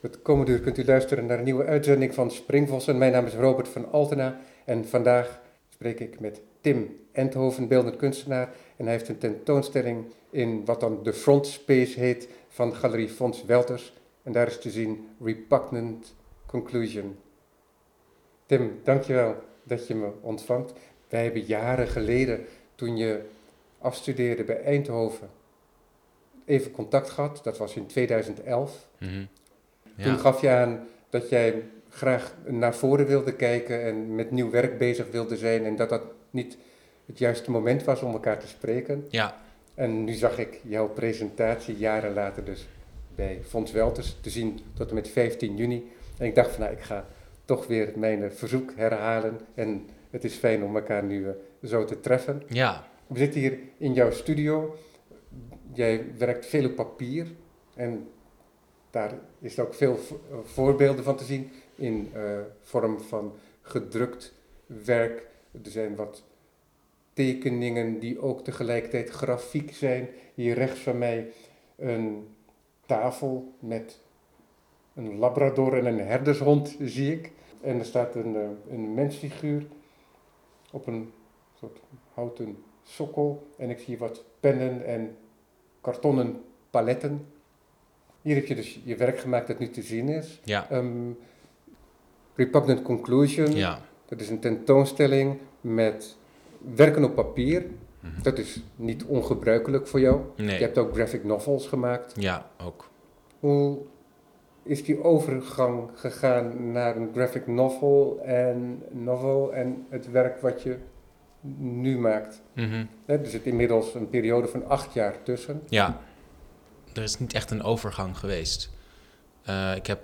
Het komende uur kunt u luisteren naar een nieuwe uitzending van Springvossen. Mijn naam is Robert van Altena en vandaag spreek ik met Tim Enthoven, beeldend kunstenaar. En hij heeft een tentoonstelling in wat dan de frontspace heet van Galerie Fons Welters. En daar is te zien Repugnant Conclusion. Tim, dankjewel dat je me ontvangt. Wij hebben jaren geleden, toen je afstudeerde bij Eindhoven, even contact gehad. Dat was in 2011. Mhm. Toen Ja. gaf je aan dat jij graag naar voren wilde kijken en met nieuw werk bezig wilde zijn en dat dat niet het juiste moment was om elkaar te spreken. ja, En nu zag ik jouw presentatie jaren later dus bij Fons Welters te zien tot en met 15 juni. En ik dacht van nou, ik ga toch weer mijn verzoek herhalen en het is fijn om elkaar nu eh, zo te treffen. ja, We zitten hier in jouw studio. Jij werkt veel op papier en daar is ook veel vo- voorbeelden van te zien in eh, vorm van gedrukt werk. Er zijn wat tekeningen die ook tegelijkertijd grafiek zijn. Hier rechts van mij een tafel met een labrador en een herdershond zie ik. En er staat een, eh, een mensfiguur op een soort houten sokkel. En ik zie wat pennen en kartonnen paletten. Hier heb je dus je werk gemaakt dat nu te zien is. ja, Ehm, Repugnant Conclusion. ja. Dat is een tentoonstelling met werken op papier. Mhm. Dat is niet ongebruikelijk voor jou. Je Nee, hebt ook graphic novels gemaakt. ja, ook. Hoe is die overgang gegaan naar een graphic novel en, novel en het werk wat je nu maakt? Mhm. Hè, Er zit inmiddels een periode van acht jaar tussen. Ja, er is niet echt een overgang geweest. Eh, ik heb,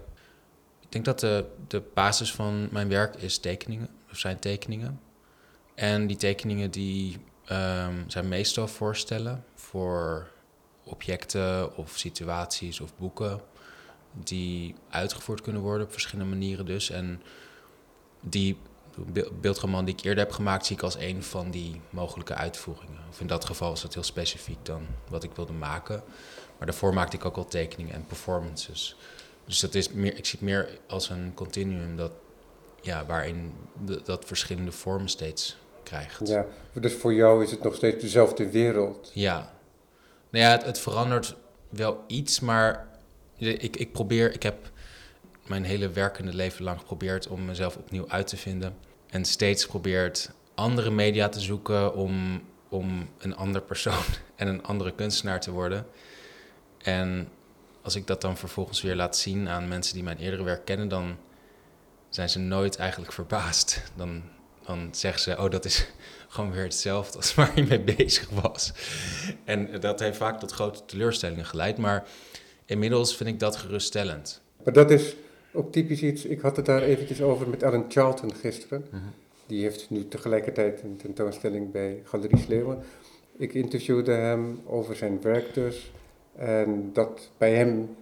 ik denk dat de, de basis van mijn werk is tekeningen, of zijn tekeningen. En die tekeningen die ehm, zijn meestal voorstellen voor objecten of situaties of boeken die uitgevoerd kunnen worden op verschillende manieren dus. En die be- beeldroman die ik eerder heb gemaakt, zie ik als een van die mogelijke uitvoeringen. Of in dat geval is dat heel specifiek dan wat ik wilde maken. Maar daarvoor maakte ik ook al tekeningen en performances. Dus dat is meer, ik zie het meer als een continuum dat, ja, waarin de- dat verschillende vormen steeds krijgt. Ja, dus voor jou is het nog steeds dezelfde wereld. Ja. Nou ja, het, het verandert wel iets, maar ik, ik probeer, ik heb mijn hele werkende leven lang geprobeerd om mezelf opnieuw uit te vinden. En steeds geprobeerd andere media te zoeken om, om een ander persoon en een andere kunstenaar te worden. En als ik dat dan vervolgens weer laat zien aan mensen die mijn eerdere werk kennen, dan zijn ze nooit eigenlijk verbaasd. Dan, dan zeggen ze, oh, dat is gewoon weer hetzelfde als waar je mee bezig was. En dat heeft vaak tot grote teleurstellingen geleid, maar inmiddels vind ik dat geruststellend. Maar dat is ook typisch iets. Ik had het daar eventjes over met Alan Charlton gisteren. Die heeft nu tegelijkertijd een tentoonstelling bij Galerie Sleeuwen. Ik interviewde hem over zijn werk dus. En dat bij hem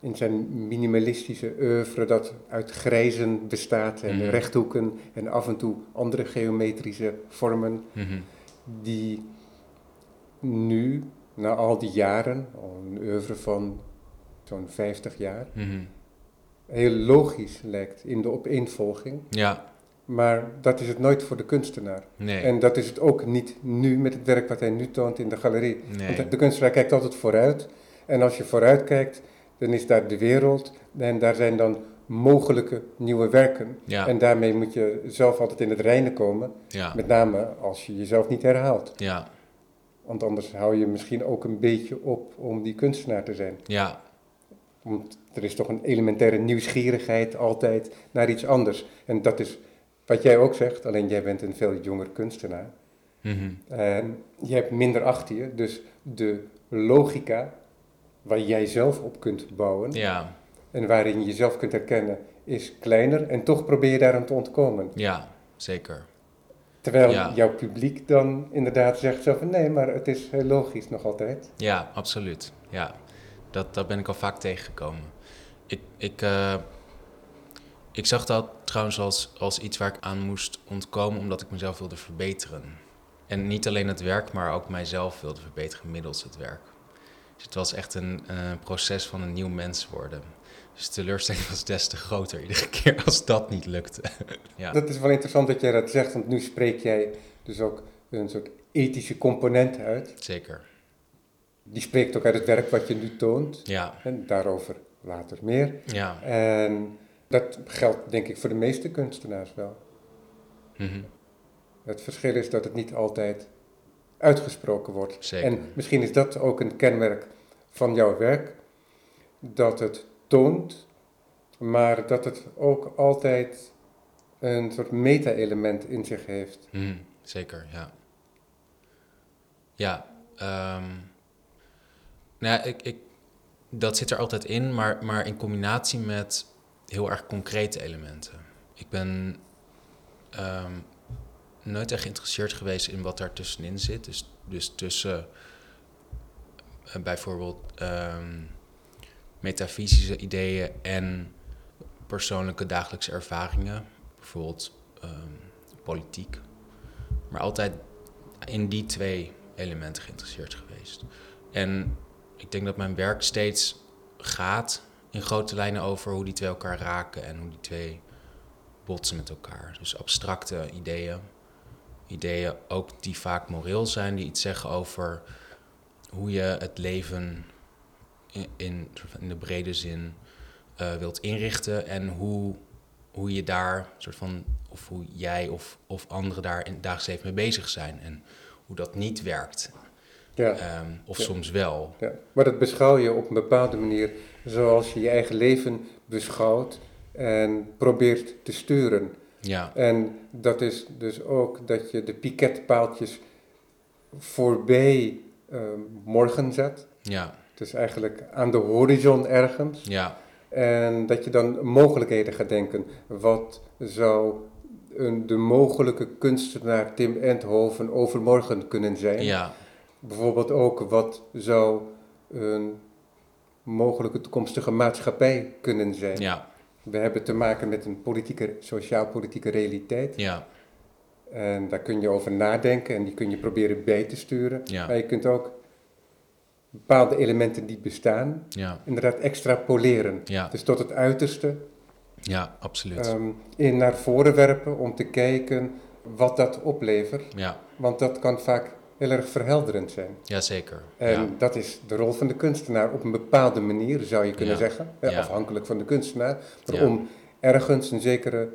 in zijn minimalistische oeuvre dat uit grijzen bestaat en Mhm. rechthoeken en af en toe andere geometrische vormen Mhm. die nu, na al die jaren, al een oeuvre van zo'n 50 jaar, Mhm. heel logisch lijkt in de opeenvolging. Ja, Maar dat is het nooit voor de kunstenaar. nee. En dat is het ook niet nu met het werk wat hij nu toont in de galerie. nee. Want de kunstenaar kijkt altijd vooruit. En als je vooruit kijkt, dan is daar de wereld. En daar zijn dan mogelijke nieuwe werken. Ja, En daarmee moet je zelf altijd in het reinen komen. ja, Met name als je jezelf niet herhaalt. ja, Want anders hou je misschien ook een beetje op om die kunstenaar te zijn. ja, Want er is toch een elementaire nieuwsgierigheid altijd naar iets anders. En dat is wat jij ook zegt, alleen jij bent een veel jonger kunstenaar. Mhm. En je hebt minder achter je, dus de logica waar jij zelf op kunt bouwen ja, en waarin je jezelf kunt herkennen, is kleiner en toch probeer je daaraan te ontkomen. ja, zeker. Terwijl Ja. jouw publiek dan inderdaad zegt zo van nee, maar het is heel logisch nog altijd. Ja, absoluut. Ja, dat, dat ben ik al vaak tegengekomen. Ik, ik, eh, ik zag dat trouwens als, als iets waar ik aan moest ontkomen omdat ik mezelf wilde verbeteren. En niet alleen het werk, maar ook mijzelf wilde verbeteren middels het werk. Dus het was echt een eh, proces van een nieuw mens worden. Dus de teleurstelling was des te groter iedere keer als dat niet lukte. ja. Dat is wel interessant dat jij dat zegt, want nu spreek jij dus ook een soort ethische component uit. Zeker. Die spreekt ook uit het werk wat je nu toont. Ja. En daarover later meer. Ja. En dat geldt denk ik voor de meeste kunstenaars wel. Mhm. Het verschil is dat het niet altijd uitgesproken wordt. Zeker. En misschien is dat ook een kenmerk van jouw werk, dat het toont, maar dat het ook altijd een soort meta-element in zich heeft. Mhm. Zeker, ja. Ja, ehm, nou ja, ik, ik, dat zit er altijd in, maar, maar in combinatie met heel erg concrete elementen. Ik ben ehm, nooit echt geïnteresseerd geweest in wat daar tussenin zit. Dus, dus tussen eh, bijvoorbeeld ehm, metafysische ideeën en persoonlijke dagelijkse ervaringen. Bijvoorbeeld ehm, politiek. Maar altijd in die twee elementen geïnteresseerd geweest. En ik denk dat mijn werk steeds gaat in grote lijnen over hoe die twee elkaar raken en hoe die twee botsen met elkaar. Dus abstracte ideeën. Ideeën ook die vaak moreel zijn, die iets zeggen over hoe je het leven in, in, de brede zin uh, wilt inrichten en hoe, hoe je daar, soort van, of hoe jij of, of anderen daar in het dagelijks leven mee bezig zijn en hoe dat niet werkt. Ja. Um, of ja. soms wel. Ja. Maar dat beschouw je op een bepaalde manier zoals je je eigen leven beschouwt en probeert te sturen. Ja. En dat is dus ook dat je de piketpaaltjes voorbij uh, morgen zet. Ja. Dus eigenlijk aan de horizon ergens. Ja. En dat je dan mogelijkheden gaat denken. Wat zou een, de mogelijke kunstenaar Tim Enthoven overmorgen kunnen zijn? Ja. Bijvoorbeeld ook wat zou een mogelijke toekomstige maatschappij kunnen zijn? Ja. We hebben te maken met een politieke, sociaal-politieke realiteit. Ja. En daar kun je over nadenken en die kun je proberen bij te sturen. Ja. Maar je kunt ook bepaalde elementen die bestaan, Ja. inderdaad extrapoleren. Ja. Dus tot het uiterste Ja, absoluut. um, in naar voren werpen om te kijken wat dat oplevert. ja. Want dat kan vaak heel erg verhelderend zijn. ja, zeker. En ja. dat is de rol van de kunstenaar op een bepaalde manier, zou je kunnen Ja. zeggen. Ja. Afhankelijk van de kunstenaar. Maar om ergens een zekere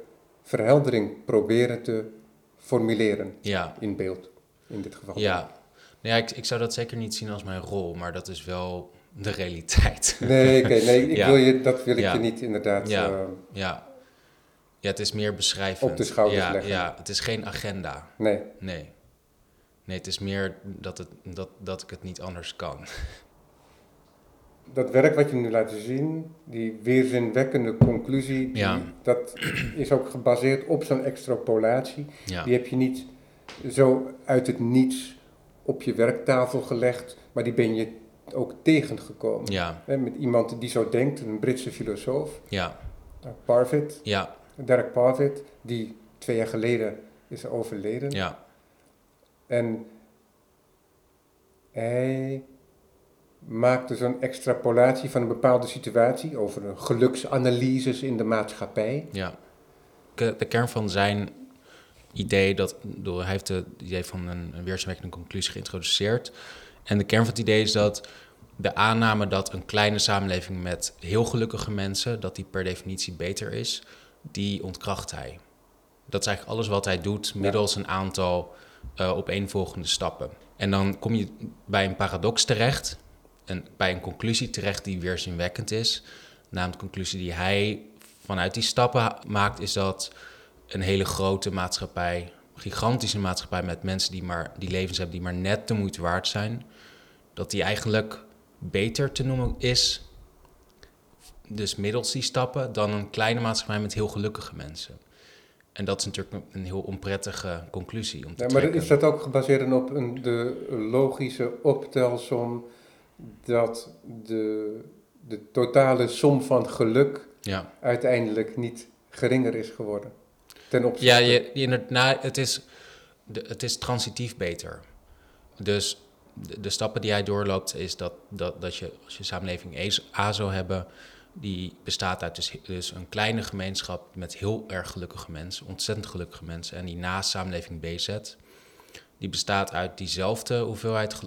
verheldering proberen te formuleren Ja. in beeld. In dit geval. Ja. Nou ja, ik, ik zou dat zeker niet zien als mijn rol, maar dat is wel de realiteit. Nee, oké, nee, ik wil je, dat wil ik je niet inderdaad. Ja. eh, Ja. Ja, het is meer beschrijvend. Op de schouders ja, leggen. Ja, het is geen agenda. nee. Nee. Nee, het is meer dat, het, dat, dat ik het niet anders kan. Dat werk wat je nu laat zien, die weerzinwekkende conclusie, die, Ja. dat is ook gebaseerd op zo'n extrapolatie. Ja. Die heb je niet zo uit het niets op je werktafel gelegd, maar die ben je ook tegengekomen. Ja. Hè, Met iemand die zo denkt, een Britse filosoof, Ja. Parfit, Ja. Derek Parfit, die twee jaar geleden is overleden. Ja. En hij maakte zo'n extrapolatie van een bepaalde situatie over een geluksanalyses in de maatschappij. Ja. De, kern van zijn idee, dat, door, hij heeft het idee van een, een conclusie geïntroduceerd. En de kern van het idee is dat de aanname dat een kleine samenleving met heel gelukkige mensen, dat die per definitie beter is, die ontkracht hij. Dat is eigenlijk alles wat hij doet middels een aantal uh, opeenvolgende stappen. En dan kom je bij een paradox terecht, en bij een conclusie terecht die weerzinwekkend is. Namelijk de conclusie die hij vanuit die stappen maakt, is dat een hele grote maatschappij, gigantische maatschappij met mensen die, maar, die levens hebben die maar net de moeite waard zijn, dat die eigenlijk beter te noemen is, dus middels die stappen, dan een kleine maatschappij met heel gelukkige mensen. En dat is natuurlijk een heel onprettige conclusie om te Ja, maar trekken. is dat ook gebaseerd op een, de logische optelsom dat de, de totale som van geluk Ja. uiteindelijk niet geringer is geworden? Ten opzichte Ja, je, je, nou, het, is, de, het is transitief beter. Dus de, de stappen die hij doorloopt is dat, dat, dat je als je samenleving A zou hebben... die bestaat uit dus, dus een kleine gemeenschap met heel erg gelukkige mensen, ontzettend gelukkige mensen. En die naast samenleving B zet, die bestaat uit diezelfde hoeveelheid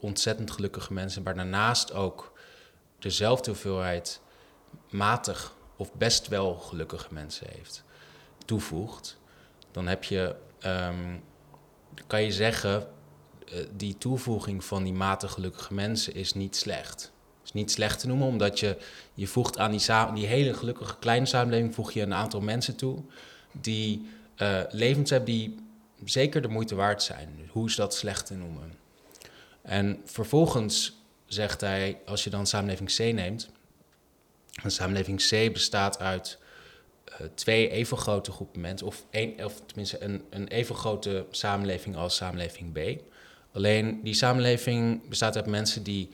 ontzettend gelukkige mensen, maar daarnaast ook dezelfde hoeveelheid matig of best wel gelukkige mensen heeft, toevoegt, dan heb je, ehm, kan je zeggen, uh, die toevoeging van die matig gelukkige mensen is niet slecht. Niet slecht te noemen, omdat je, je voegt aan die, die hele gelukkige kleine samenleving voeg je een aantal mensen toe die uh, levens hebben die zeker de moeite waard zijn. Hoe is dat slecht te noemen? En vervolgens zegt hij, als je dan samenleving C neemt, een samenleving C bestaat uit uh, twee even grote groepen mensen, of, een, of tenminste een, een even grote samenleving als samenleving B. Alleen die samenleving bestaat uit mensen die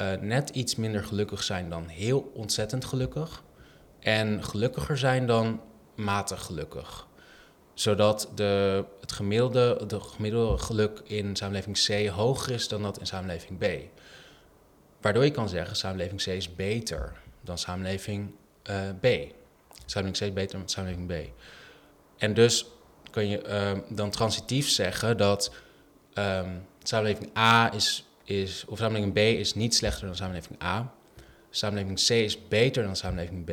uh, net iets minder gelukkig zijn dan heel ontzettend gelukkig. En gelukkiger zijn dan matig gelukkig. Zodat de, het gemiddelde, de gemiddelde geluk in samenleving C hoger is dan dat in samenleving B. Waardoor je kan zeggen, samenleving C is beter dan samenleving uh, B. Samenleving C is beter dan samenleving B. En dus kun je uh, dan transitief zeggen dat um, samenleving A is, is, of samenleving B is niet slechter dan samenleving A. Samenleving C is beter dan samenleving B,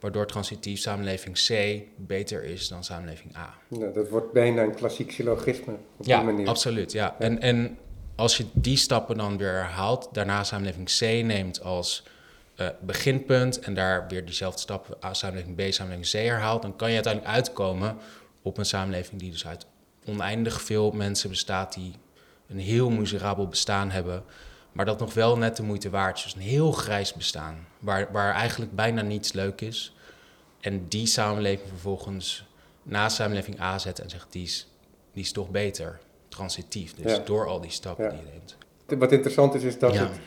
waardoor transitief samenleving C beter is dan samenleving A. Nou, dat wordt bijna een klassiek syllogisme op ja, die manier. Absoluut, ja, ja. En, en als je die stappen dan weer herhaalt, daarna samenleving C neemt als uh, beginpunt en daar weer diezelfde stappen, samenleving B, samenleving C herhaalt, dan kan je uiteindelijk uitkomen op een samenleving die dus uit oneindig veel mensen bestaat die een heel miserabel bestaan hebben, maar dat nog wel net de moeite waard is. Dus een heel grijs bestaan, waar, waar eigenlijk bijna niets leuk is. En die samenleving vervolgens na samenleving A zet en zegt, die is, die is toch beter, transitief. Dus ja. door al die stappen ja. die je neemt. Wat interessant is, is dat, ja. het,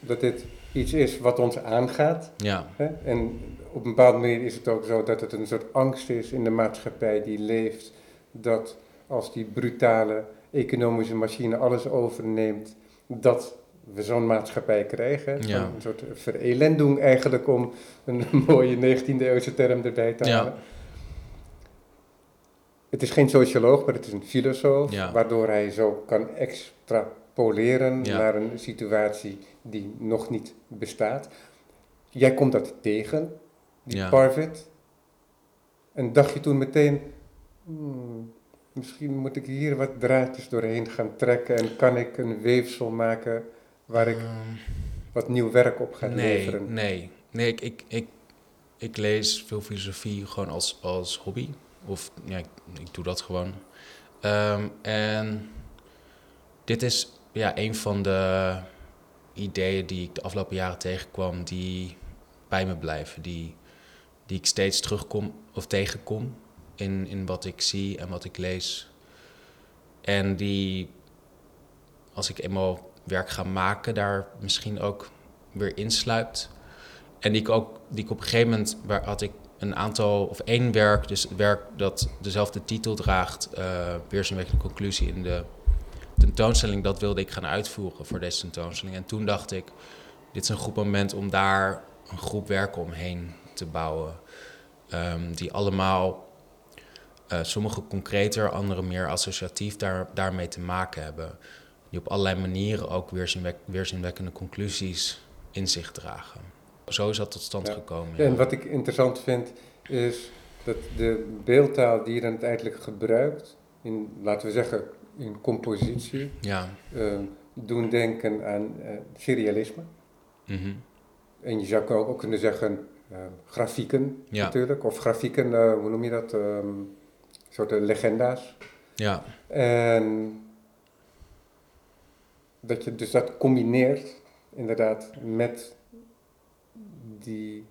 dat dit iets is wat ons aangaat. Ja. Hè? En op een bepaalde manier is het ook zo dat het een soort angst is in de maatschappij die leeft, dat als die brutale economische machine alles overneemt, dat we zo'n maatschappij krijgen. Ja. Een soort verelendung eigenlijk, om een mooie 19e eeuwse term erbij te halen. Ja. Het is geen socioloog, maar het is een filosoof, Ja. waardoor hij zo kan extrapoleren naar een situatie die nog niet bestaat. Jij komt dat tegen, die. Parvit. En dacht je toen meteen, hmm, misschien moet ik hier wat draadjes doorheen gaan trekken en kan ik een weefsel maken waar ik Ehm, wat nieuw werk op ga nee, leveren. nee. Nee, ik, ik, ik, ik lees veel filosofie gewoon als, als hobby. Of ja, ik, ik doe dat gewoon. Ehm, en dit is ja, een van de ideeën die ik de afgelopen jaren tegenkwam, die bij me blijven. Die, die ik steeds terugkom of tegenkom in, in wat ik zie en wat ik lees. En die, als ik eenmaal werk ga maken, daar misschien ook weer insluipt. En die ik ook, die ik op een gegeven moment, waar had ik een aantal, of één werk, dus het werk dat dezelfde titel draagt, eh weerzinwekkende conclusie in de tentoonstelling, dat wilde ik gaan uitvoeren voor deze tentoonstelling. En toen dacht ik, dit is een goed moment om daar een groep werken omheen te bouwen. Ehm, die allemaal, eh, sommige concreter, andere meer associatief, daar, daarmee te maken hebben. Die op allerlei manieren ook weerzinwek, weerzinwekkende conclusies in zich dragen. Zo is dat tot stand Ja. gekomen. Ja, En wat ik interessant vind, is dat de beeldtaal die je dan uiteindelijk gebruikt, in, laten we zeggen, in compositie, Ja. eh, doen denken aan eh, serialisme. mhm. En je zou ook, ook kunnen zeggen eh, grafieken Ja. natuurlijk, of grafieken, eh, hoe noem je dat, Ehm soorten legenda's. Ja. En dat je dus dat combineert inderdaad met die,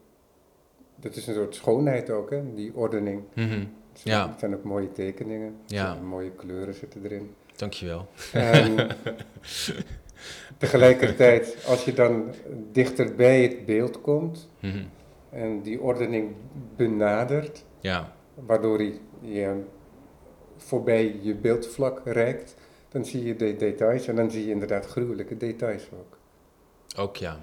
dat is een soort schoonheid ook, hè, die ordening. mhm. Het zijn, Ja. het zijn ook mooie tekeningen, Ja. mooie kleuren zitten erin. Dankjewel. En tegelijkertijd, als je dan dichter bij het beeld komt Mhm. en die ordening benadert, Ja. Waardoor hij je voorbij je beeldvlak reikt, dan zie je de details en dan zie je inderdaad gruwelijke details ook. Ook ja.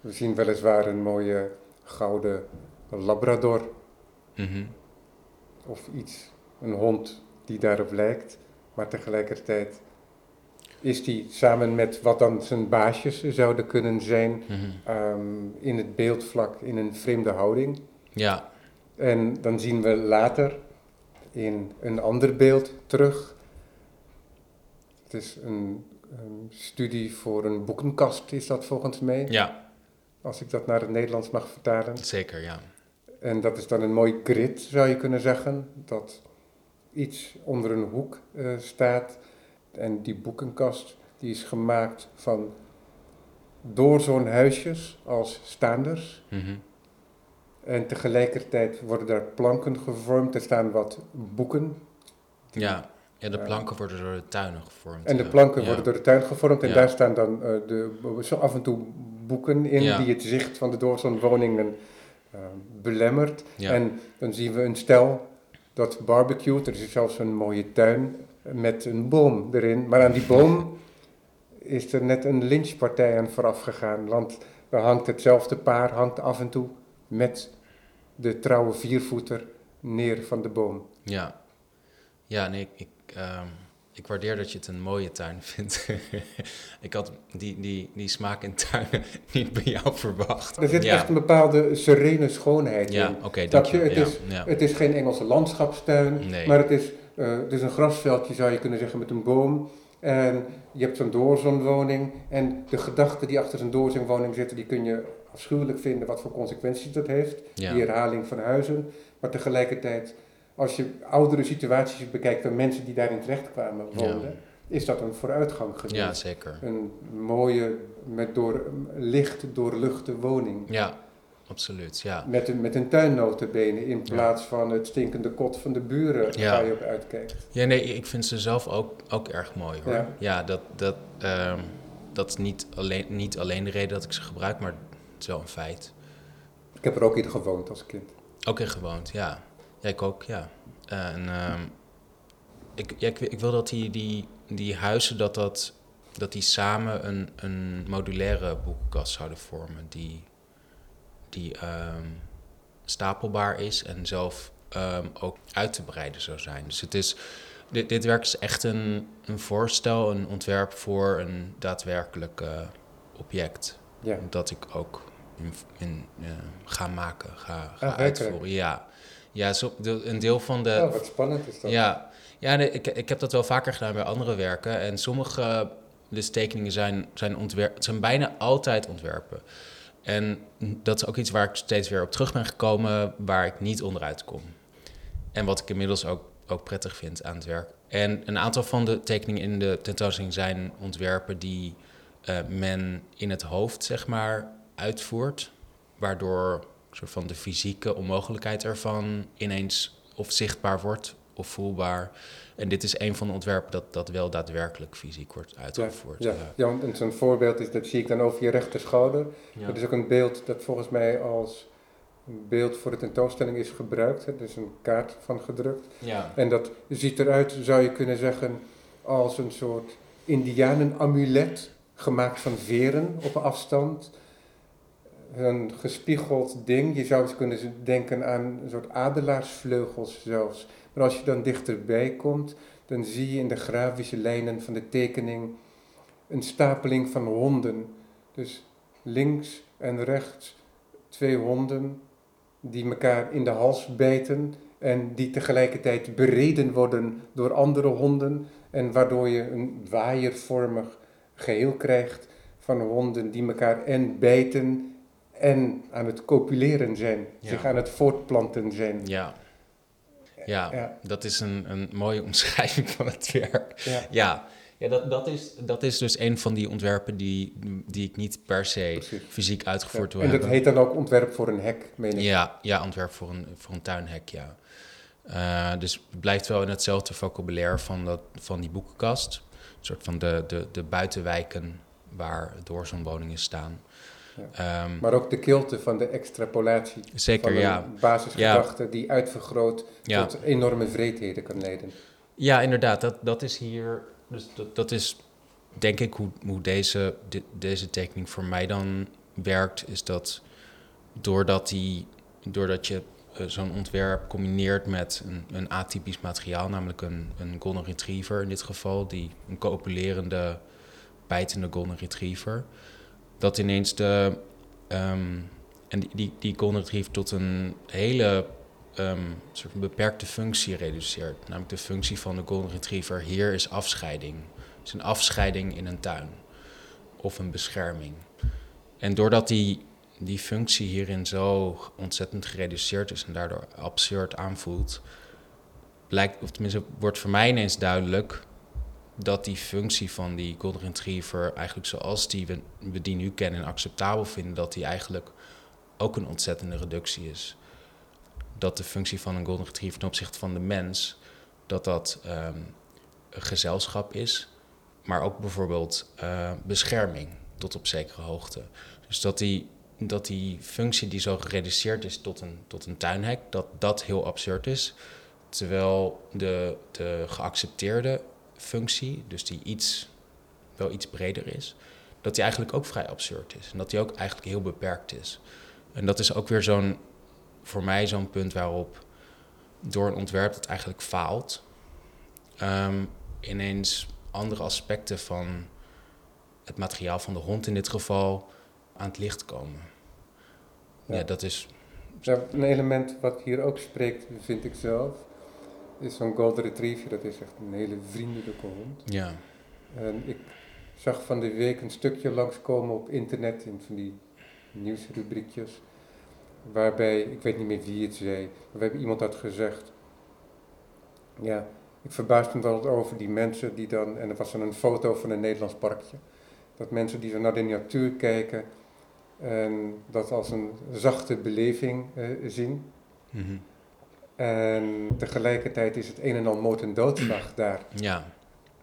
We zien weliswaar een mooie gouden labrador Mhm. of iets, een hond die daarop lijkt. Maar tegelijkertijd is die samen met wat dan zijn baasjes zouden kunnen zijn Mhm. ehm, in het beeldvlak in een vreemde houding. Ja, En dan zien we later in een ander beeld terug. Het is een, een studie voor een boekenkast, is dat volgens mij, ja, als ik dat naar het Nederlands mag vertalen. zeker, ja. En dat is dan een mooi grid, zou je kunnen zeggen, dat iets onder een hoek eh, staat. En die boekenkast die is gemaakt van doorzoonhuisjes als staanders. Mhm. En tegelijkertijd worden daar planken gevormd. Er staan wat boeken. Ja. ja, de planken worden door de tuinen gevormd. En de planken Ja. worden door de tuin gevormd. En Ja. daar staan dan eh, de, zo af en toe boeken in Ja. die het zicht van de doorzoonwoningen eh, belemmert. Ja. En dan zien we een stel dat barbecuet. Er is zelfs een mooie tuin met een boom erin. Maar aan die boom is er net een lynchpartij aan vooraf gegaan. Want er hangt hetzelfde paar hangt af en toe met de trouwe viervoeter neer van de boom. Ja, ja nee, ik, ik, ehm, ik waardeer dat je het een mooie tuin vindt. ik had die, die, die smaak in tuinen niet bij jou verwacht. Er zit ja. echt een bepaalde serene schoonheid Ja, in. oké, Snap dank je? Het Ja, is- ja. Het is geen Engelse landschapstuin, Nee. maar het is, eh, het is een grasveldje, zou je kunnen zeggen, met een boom. En je hebt zo'n doorzoonwoning. En de gedachten die achter zo'n doorzoonwoning zitten, die kun je afschuwelijk vinden wat voor consequenties dat heeft. Ja. Die herhaling van huizen. Maar tegelijkertijd, als je oudere situaties bekijkt van mensen die daarin terechtkwamen woonden, is dat een vooruitgang geweest. ja, zeker. Een mooie, met door, licht doorluchte woning. Ja, absoluut. Ja. Met een, met een tuin notabene, in Ja. plaats van het stinkende kot van de buren Ja. waar je op uitkijkt. ja, nee, ik vind ze zelf ook, ook erg mooi hoor. Ja. Ja, dat, dat, ehm, dat is niet alleen, niet alleen de reden dat ik ze gebruik, maar is wel een feit. Ik heb er ook in gewoond als kind. Ook in gewoond, ja. Ja, ik ook, ja. En ehm, ik, ja, ik, ik wil dat die, die, die huizen, dat, dat, dat die samen een, een modulaire boekenkast zouden vormen. Die, die ehm, stapelbaar is en zelf ehm, ook uit te breiden zou zijn. Dus het is, dit, dit werk is echt een, een voorstel, een ontwerp voor een daadwerkelijk eh, object. Ja. Dat ik ook in, eh, ga maken, ga, ga Ah, werkelijk? uitvoeren. Ja, ja zo, de- een deel van de, oh, wat spannend is dat. ja, ja nee, ik, ik heb dat wel vaker gedaan bij andere werken. En sommige dus tekeningen zijn, zijn, ontwerp, zijn bijna altijd ontwerpen. En dat is ook iets waar ik steeds weer op terug ben gekomen, waar ik niet onderuit kom. En wat ik inmiddels ook, ook prettig vind aan het werk. En een aantal van de tekeningen in de tentoonstelling zijn ontwerpen die eh, men in het hoofd, zeg maar, uitvoert. Waardoor soort van de fysieke onmogelijkheid ervan ineens of zichtbaar wordt of voelbaar. En dit is een van de ontwerpen dat, dat wel daadwerkelijk fysiek wordt uitgevoerd. Ja, ja en zo'n voorbeeld is, dat zie ik dan over je rechter schouder. Ja. Dat is ook een beeld dat volgens mij als een beeld voor de tentoonstelling is gebruikt. Er is een kaart van gedrukt. Ja. En dat ziet eruit, zou je kunnen zeggen, als een soort indianenamulet, gemaakt van veren op afstand. Een gespiegeld ding, je zou eens kunnen denken aan een soort adelaarsvleugels zelfs. Maar als je dan dichterbij komt, dan zie je in de grafische lijnen van de tekening een stapeling van honden. Dus links en rechts twee honden die elkaar in de hals bijten en die tegelijkertijd bereden worden door andere honden en waardoor je een waaiervormig geheel krijgt van honden die elkaar en bijten en aan het copuleren zijn, Ja. zich aan het voortplanten zijn. Ja. Ja, Ja. dat is een, een mooie omschrijving van het werk. Ja. Ja, ja dat, dat, is, dat is dus een van die ontwerpen die, die ik niet per se Precies. fysiek uitgevoerd wil En dat hebben. heet dan ook ontwerp voor een hek, meen ik. Ja, ja, ontwerp voor een, voor een tuinhek, ja. Eh, dus het blijft wel in hetzelfde vocabulaire van, dat, van die boekenkast. Een soort van de, de, de buitenwijken waar doorzoonwoningen staan. Ja. Ehm, Maar ook de kilte van de extrapolatie. zeker, van een ja. basisgedachte die uitvergroot Ja. tot enorme vreedheden kan leiden. Ja, inderdaad. Dat, dat is hier. Dus dat, dat is denk ik hoe, hoe deze, de- deze tekening voor mij dan werkt, is dat doordat, die, doordat je eh, zo'n ontwerp combineert met een, een atypisch materiaal, namelijk een, een golden retriever in dit geval, die een copulerende, bijtende golden retriever, dat ineens de. ehm, en die, die, die golden retriever tot een hele ehm, soort beperkte functie reduceert. Namelijk de functie van de golden retriever hier is afscheiding. Is een afscheiding in een tuin of een bescherming. En doordat die, die functie hierin zo ontzettend gereduceerd is en daardoor absurd aanvoelt, blijkt, of tenminste wordt voor mij ineens duidelijk dat die functie van die golden retriever eigenlijk zoals die we, die nu kennen en acceptabel vinden, dat die eigenlijk ook een ontzettende reductie is. Dat de functie van een golden retriever ten opzichte van de mens, dat dat ehm, een gezelschap is, maar ook bijvoorbeeld eh, bescherming tot op zekere hoogte. Dus dat die, dat die functie die zo gereduceerd is tot een, tot een tuinhek, dat dat heel absurd is. Terwijl de, de geaccepteerde functie, dus die iets, wel iets breder is, dat die eigenlijk ook vrij absurd is. En dat die ook eigenlijk heel beperkt is. En dat is ook weer zo'n, voor mij zo'n punt waarop door een ontwerp dat eigenlijk faalt, ehm, ineens andere aspecten van het materiaal van de hond in dit geval aan het licht komen. Ja, Ja. dat is. Een element wat hier ook spreekt, vind ik zelf, is zo'n golden retriever. Dat is echt een hele vriendelijke hond. Ja, En ik zag van de week een stukje langskomen op internet in van die nieuwsrubriekjes. Waarbij, ik weet niet meer wie het zei, maar waarbij iemand had gezegd. Ja, ik verbaasde me wel over die mensen die dan, en er was dan een foto van een Nederlands parkje. Dat mensen die dan naar de natuur kijken en dat als een zachte beleving eh, zien. Mhm. En tegelijkertijd is het een en al moord en doodslag daar ja,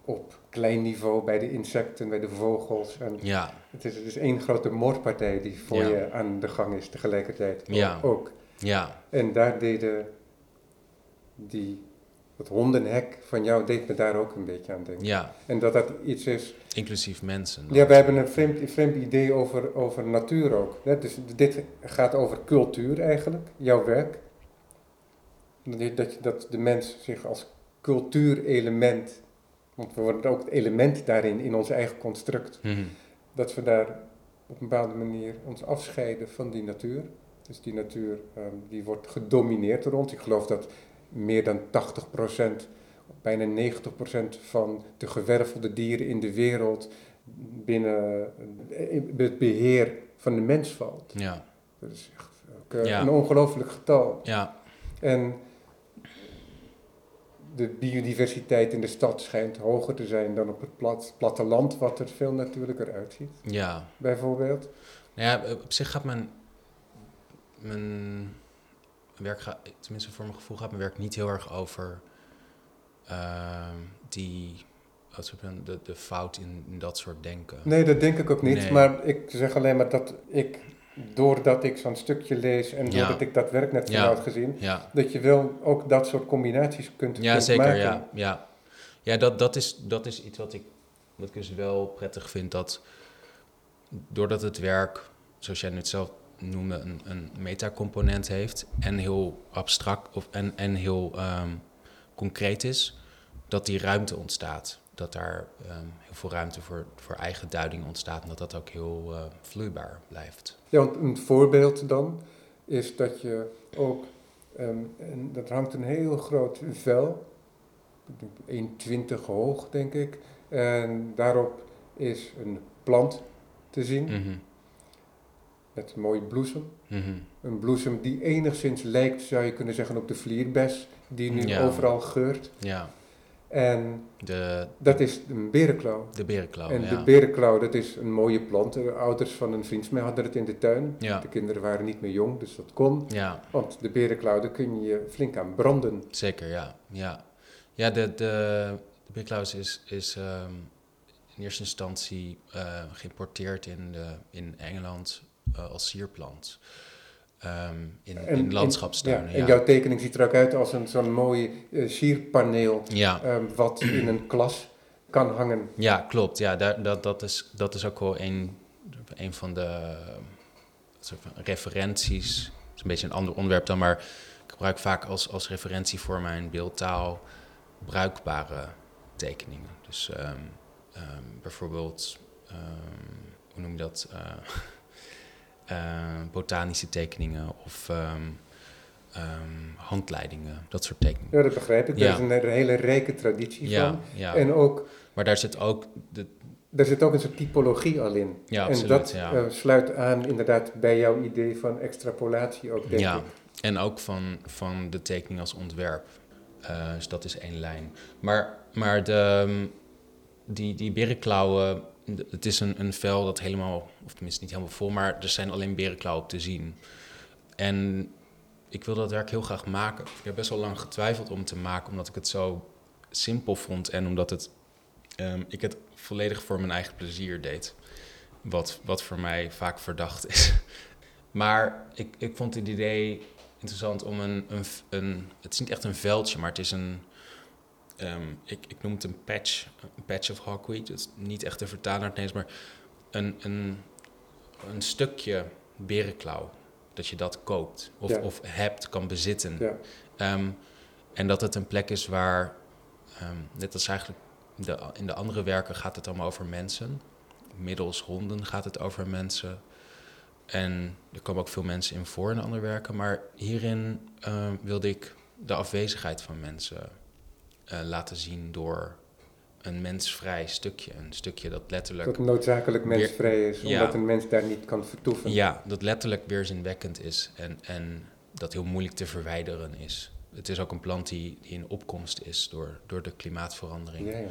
op klein niveau bij de insecten, bij de vogels. En ja, het is, het is één grote moordpartij die voor Ja. je aan de gang is tegelijkertijd Ja. ook. ja, En daar deden die, dat hondenhek van jou deed me daar ook een beetje aan denken. ja. En dat dat iets is... Inclusief mensen. Ja, wij hebben een vreemd, een vreemd idee over, over natuur ook. Hè? Dus dit gaat over cultuur eigenlijk, jouw werk. Dat, je- dat, de mens zich als cultuurelement, want we worden ook het element daarin in ons eigen construct, Mhm. dat we daar op een bepaalde manier ons afscheiden van die natuur. Dus die natuur ehm, die wordt gedomineerd door ons. Ik geloof dat meer dan 80%, bijna 90% van de gewervelde dieren in de wereld binnen eh, het beheer van de mens valt. Ja, Dat is echt ook, eh, Ja. een ongelooflijk getal. ja, En de biodiversiteit in de stad schijnt hoger te zijn dan op het plat, platteland, wat er veel natuurlijker uitziet, ja. bijvoorbeeld. Nou ja, op zich gaat mijn, mijn werk, ga- tenminste voor mijn gevoel, gaat mijn werk niet heel erg over ehm, die, de, de fout in, in dat soort denken. Nee, dat denk ik ook niet. Nee. Maar ik zeg alleen maar dat ik, doordat ik zo'n stukje lees en doordat ik dat werk net van had gezien, dat je wel ook dat soort combinaties kunt, ja kunt zeker, maken. ja. Ja, ja dat, dat, is, dat is iets wat ik, wat ik dus wel prettig vind, dat doordat het werk, zoals jij net zelf noemde, een, een metacomponent heeft en heel abstract of, en, en heel ehm, concreet is, dat die ruimte ontstaat. Dat daar ehm, heel veel ruimte voor, voor eigen duiding ontstaat en dat dat ook heel eh, vloeibaar blijft. Ja, want een voorbeeld dan is dat je ook, ehm, en dat hangt een heel groot vel, ik denk 1,20 hoog denk ik, en daarop is een plant te zien Mhm, met een mooie bloesem. mhm. Een bloesem die enigszins lijkt, zou je kunnen zeggen, op de vlierbes, die nu Ja. overal geurt. Ja, En de, dat is een berenklauw. de berenklauw. en ja. de berenklauw, dat is een mooie plant. De ouders van een vriend van mij hadden het in de tuin. Ja. De kinderen waren niet meer jong, dus dat kon. ja, Want de berenklauw, daar kun je flink aan branden. Zeker, ja. Ja, ja de, de, de berenklauw is, is ehm, in eerste instantie eh, geïmporteerd in, de, in Engeland eh, als sierplant. Ehm, in, En- in landschapstuinen, ja. en jouw tekening ziet er ook uit als een zo'n mooi eh, sierpaneel, Ja, ehm, wat in een klas kan hangen. ja, klopt. Ja, daar, dat, dat, is, dat is ook wel een, een van de soort van referenties. Dat is een beetje een ander onderwerp dan, maar ik gebruik vaak als, als referentie voor mijn beeldtaal bruikbare tekeningen. Dus ehm, bijvoorbeeld, hoe noem je dat? Eh, eh, botanische tekeningen of handleidingen, dat soort tekeningen. Ja, dat begrijp ik. Ja. Er is een, hele rijke traditie ja, van. Ja. En ook, maar daar zit ook de, daar zit ook een soort typologie al in. Ja, en dat uh, sluit aan inderdaad bij jouw idee van extrapolatie ook, denk ja. ik. En ook van, van de tekening als ontwerp. Uh, dus dat is één lijn. Maar, maar de, mm, die, die berenklauwen, het is een, een vel dat helemaal, of tenminste niet helemaal vol, maar er zijn alleen berenklauwen op te zien. En ik wil dat werk heel graag maken. Ik heb best wel lang getwijfeld om te maken, omdat ik het zo simpel vond en omdat het, um, ik het volledig voor mijn eigen plezier deed. Wat, wat voor mij vaak verdacht is. maar ik, ik vond het idee interessant om een, een, een, Het is niet echt een veldje, maar het is een. Um, ik, ik noem het een patch, een patch of hawkweed. Is niet echt een vertaler naar het Nederlands, maar een, een, een stukje berenklauw. Dat je dat koopt of, Ja. of hebt, kan bezitten. Ja. Ehm, en dat het een plek is waar, ehm, net als eigenlijk de, in de andere werken gaat het allemaal over mensen. Middels honden gaat het over mensen. En er komen ook veel mensen in voor in de andere werken. Maar hierin wilde ik de afwezigheid van mensen eh, laten zien door een mensvrij stukje. Een stukje dat letterlijk... Dat noodzakelijk mensvrij is, Ja. omdat een mens daar niet kan vertoeven. Ja, dat letterlijk weerzinwekkend is en, en dat heel moeilijk te verwijderen is. Het is ook een plant die, die in opkomst is door, door de klimaatverandering. Ja, ja.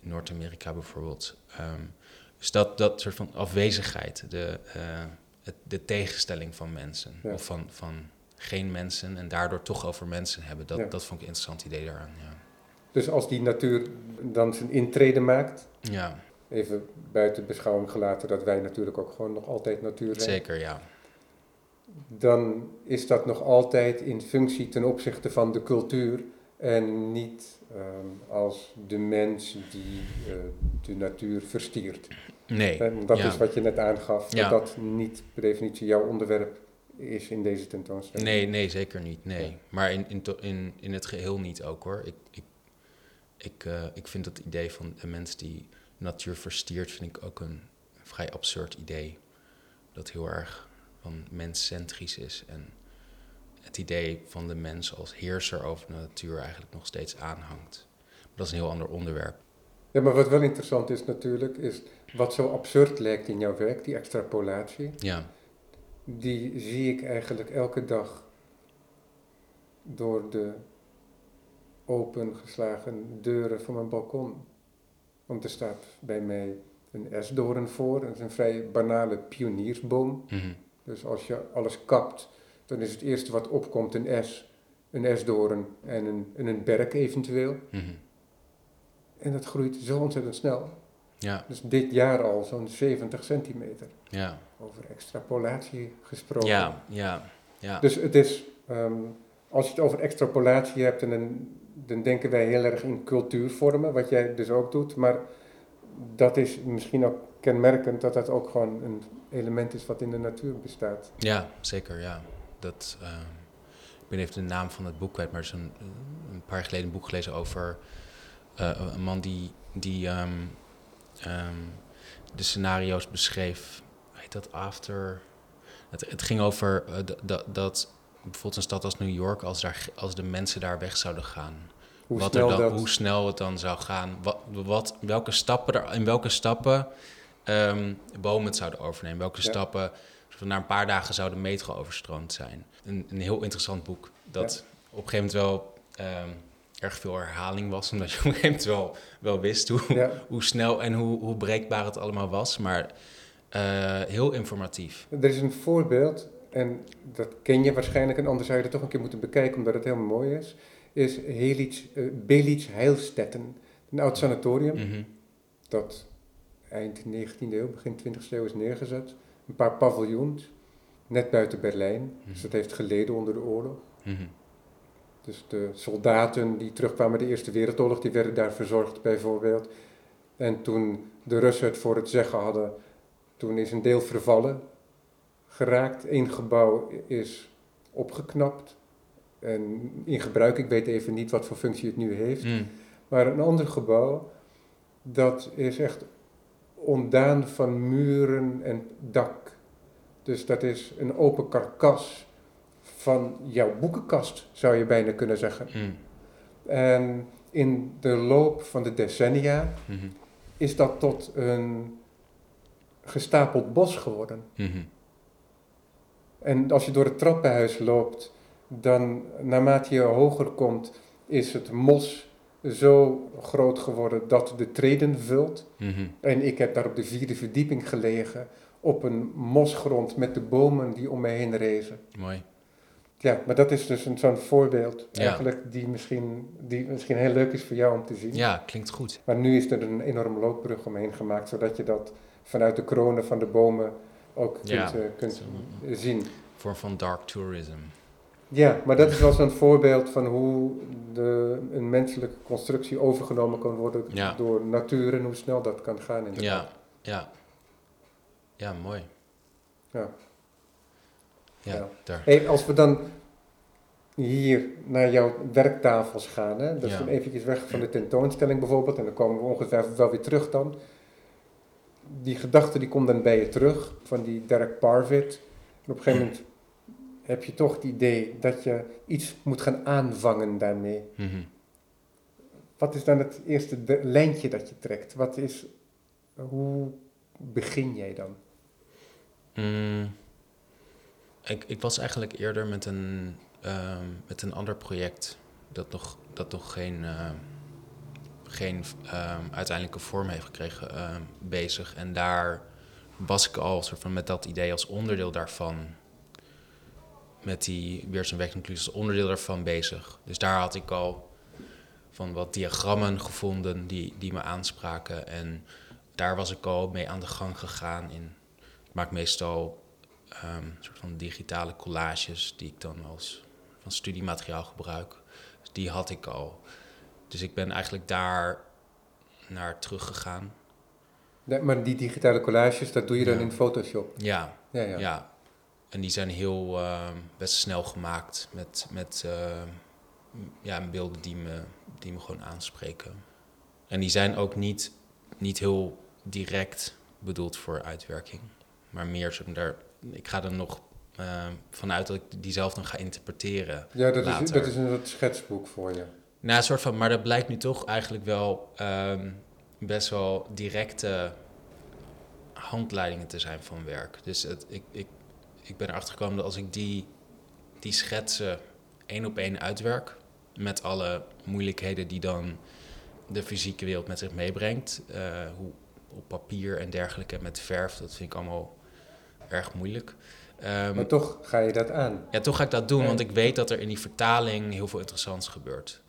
In Noord-Amerika bijvoorbeeld. Ehm, dus dat, dat soort van afwezigheid, de, eh, het, de tegenstelling van mensen. Of van, van geen mensen en daardoor toch over mensen hebben. Dat, dat vond ik een interessant idee daaraan. Ja, Dus als die natuur dan zijn intrede maakt, ja even buiten beschouwing gelaten dat wij natuurlijk ook gewoon nog altijd natuur zijn, zeker ja. dan is dat nog altijd in functie ten opzichte van de cultuur en niet ehm, als de mens die eh, de natuur verstiert. Nee, En dat ja. is wat je net aangaf, Ja. dat dat niet per definitie jouw onderwerp is in deze tentoonstelling. Nee, nee, zeker niet. Nee. Ja. Maar in, in, in, in het geheel niet ook hoor. Ik, ik, ik, eh, ik vind het idee van een mens die natuur verstiert, vind ik ook een vrij absurd idee. Dat heel erg van menscentrisch is. En het idee van de mens als heerser over de natuur eigenlijk nog steeds aanhangt. Maar dat is een heel ander onderwerp. Ja, maar wat wel interessant is natuurlijk, is wat zo absurd lijkt in jouw werk, die extrapolatie, Ja, die zie ik eigenlijk elke dag door de opengeslagen deuren van mijn balkon. Want er staat bij mij een esdoorn voor, dat is een vrij banale pioniersboom. mhm, Dus als je alles kapt, dan is het eerste wat opkomt een es, een esdoorn en een, en een berk eventueel. mhm. En dat groeit zo ontzettend snel. ja, Dus dit jaar al zo'n 70 centimeter. ja, Over extrapolatie gesproken. ja, ja, ja. Dus het is, ehm, als je het over extrapolatie hebt, en dan, dan denken wij heel erg in cultuurvormen, wat jij dus ook doet. Maar dat is misschien ook kenmerkend dat dat ook gewoon een element is wat in de natuur bestaat. Ja, zeker, ja. Dat, ehm, ik ben even de naam van het boek kwijt, maar er is een, paar geleden een boek gelezen over eh, een man die, die ehm, ehm, de scenario's beschreef. Heet dat? After... Het, het ging over dat- dat bijvoorbeeld een stad als New York, als, daar, als de mensen daar weg zouden gaan, Hoe wat snel er dan, dat... hoe snel het dan zou gaan. Wat, wat, welke stappen er, in welke stappen ehm, bomen het zouden overnemen. Welke Ja. stappen na een paar dagen zou de metro overstroomd zijn. Een, een heel interessant boek. Dat op een gegeven moment wel ehm, erg veel herhaling was. Omdat je op een gegeven moment wel, wel wist hoe, Ja, hoe snel en hoe, hoe breekbaar het allemaal was. Maar eh, heel informatief. er is een voorbeeld, en dat ken je waarschijnlijk, en anders zou je het toch een keer moeten bekijken omdat het heel mooi is. Is Helits, eh, Belitz Heilstetten, een oud sanatorium. Mhm. dat eind 19e eeuw, begin 20e eeuw is neergezet. Een paar paviljoens, net buiten Berlijn. Dus Mhm. dat heeft geleden onder de oorlog. Mhm. Dus de soldaten die terugkwamen de Eerste Wereldoorlog, die werden daar verzorgd bijvoorbeeld. En toen de Russen het voor het zeggen hadden, toen is een deel vervallen. Geraakt. Eén gebouw is opgeknapt en in gebruik. Ik weet even niet wat voor functie het nu heeft. Mm. Maar een ander gebouw, dat is echt ontdaan van muren en dak. Dus dat is een open karkas van jouw boekenkast, zou je bijna kunnen zeggen. Mm. En in de loop van de decennia Mhm. is dat tot een gestapeld bos geworden. En als je door het trappenhuis loopt, dan naarmate je hoger komt, is het mos zo groot geworden dat de treden vult. Mhm. En ik heb daar op de vierde verdieping gelegen, op een mosgrond met de bomen die om me heen rezen. Mooi. Ja, maar dat is dus een, zo'n voorbeeld Ja. eigenlijk die misschien, die misschien heel leuk is voor jou om te zien. Ja, klinkt goed. Maar nu is er een enorme loopbrug omheen gemaakt, zodat je dat vanuit de kronen van de bomen ook kunt, Ja. eh, kunt zien. Vorm van dark tourism. Ja, maar dat is wel zo'n voorbeeld van hoe de, een menselijke constructie overgenomen kan worden Ja. door natuur en hoe snel dat kan gaan. Inderdaad. Ja, ja. Ja, mooi. Ja. Ja, Ja. daar. Hey, als we dan hier naar jouw werktafels gaan, hè? dat is Ja. eventjes weg van de tentoonstelling bijvoorbeeld, en dan komen we ongetwijfeld wel weer terug dan. Die gedachte die komt dan bij je terug, van die Derek Parfit. En op een gegeven moment heb je toch het idee dat je iets moet gaan aanvangen daarmee. Mhm. Wat is dan het eerste lijntje dat je trekt? Wat is, hoe begin jij dan? Mm, ik, ik was eigenlijk eerder met een, ehm, met een ander project dat nog, dat nog geen, ehm, geen ehm, uiteindelijke vorm heeft gekregen ehm, bezig. En daar was ik al soort van met dat idee als onderdeel daarvan, met die werkconclusies als onderdeel daarvan bezig. Dus daar had ik al van wat diagrammen gevonden die, die me aanspraken. En daar was ik al mee aan de gang gegaan in ik maak meestal een soort van digitale collages die ik dan als van studiemateriaal gebruik. Dus die had ik al. Dus ik ben eigenlijk daar naar teruggegaan. Nee, maar die digitale collages, dat doe je dan in Photoshop. Ja, Ja, ja. ja. En die zijn heel ehm, best snel gemaakt met, met ehm, ja, beelden die me, die me gewoon aanspreken. En die zijn ook niet, niet heel direct bedoeld voor uitwerking. Maar meer, maar, daar, ik ga er nog ehm, vanuit dat ik die zelf dan ga interpreteren. Ja, dat is, dat is een soort schetsboek voor je. Nou, een soort van, maar dat blijkt nu toch eigenlijk wel ehm, best wel directe handleidingen te zijn van werk. Dus het, ik, ik, ik ben erachter gekomen dat als ik die, die schetsen één op één uitwerk, met alle moeilijkheden die dan de fysieke wereld met zich meebrengt, eh, hoe op papier en dergelijke met verf, dat vind ik allemaal erg moeilijk. Ehm, Maar toch ga je dat aan. ja, toch ga ik dat doen, want ik weet dat er in die vertaling heel veel interessants gebeurt.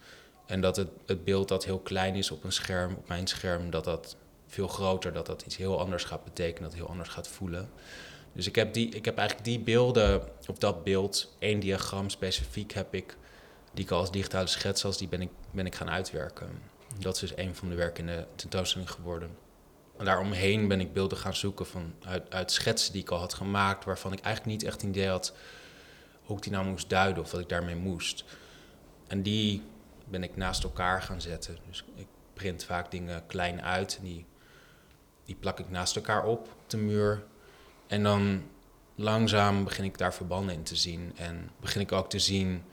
En dat het, het beeld dat heel klein is op een scherm, op mijn scherm, dat dat veel groter, dat dat iets heel anders gaat betekenen, dat heel anders gaat voelen. Dus ik heb, die, ik heb eigenlijk die beelden, op dat beeld, één diagram specifiek heb ik, die ik al als digitale schets als die ben ik, ben ik gaan uitwerken. Dat is dus een van de werken in de tentoonstelling geworden. En daaromheen ben ik beelden gaan zoeken van, uit, uit schetsen die ik al had gemaakt, waarvan ik eigenlijk niet echt een idee had hoe ik die nou moest duiden of wat ik daarmee moest. En die ben ik naast elkaar gaan zetten. Dus ik print vaak dingen klein uit en die, die plak ik naast elkaar op de muur. En dan langzaam begin ik daar verbanden in te zien. En begin ik ook te zien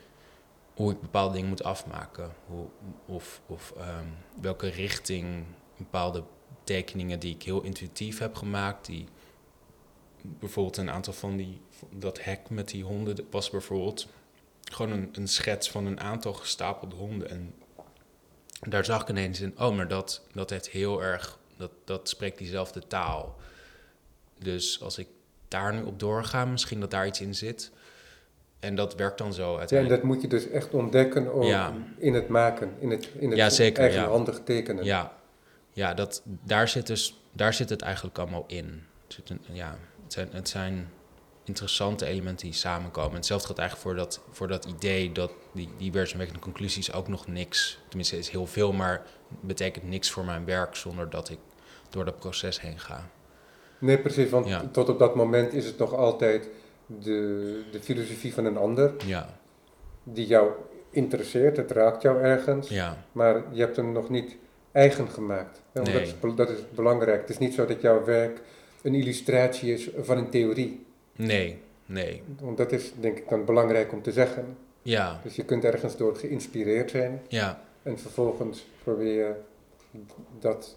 hoe ik bepaalde dingen moet afmaken. Hoe, of of ehm, welke richting bepaalde tekeningen die ik heel intuïtief heb gemaakt. Die, bijvoorbeeld een aantal van die, dat hek met die honden was bijvoorbeeld gewoon een, een schets van een aantal gestapelde honden. En daar zag ik ineens in, oh, maar dat, dat heeft heel erg, dat, dat spreekt diezelfde taal. Dus als ik daar nu op doorga, misschien dat daar iets in zit. En dat werkt dan zo Ja, en dat moet je dus echt ontdekken ook Ja. in het maken, in het, in het Ja, zeker, ja. eigenhandig tekenen. Ja, ja dat, daar, zit dus, daar zit het eigenlijk allemaal in. Het, een, ja, het, zijn, het zijn interessante elementen die samenkomen. En hetzelfde gaat eigenlijk voor dat, voor dat idee dat die, die conclusies ook nog niks... Tenminste, is heel veel, maar betekent niks voor mijn werk... zonder dat ik door dat proces heen ga. Nee, precies, want Ja. tot op dat moment is het nog altijd de, de filosofie van een ander, Ja, die jou interesseert, het raakt jou ergens, ja, maar je hebt hem nog niet eigen gemaakt. Nee. dat, is, dat is belangrijk. Het is niet zo dat jouw werk een illustratie is van een theorie. Nee, nee. Want dat is denk ik dan belangrijk om te zeggen. Ja, Dus je kunt ergens door geïnspireerd zijn ja, en vervolgens probeer je dat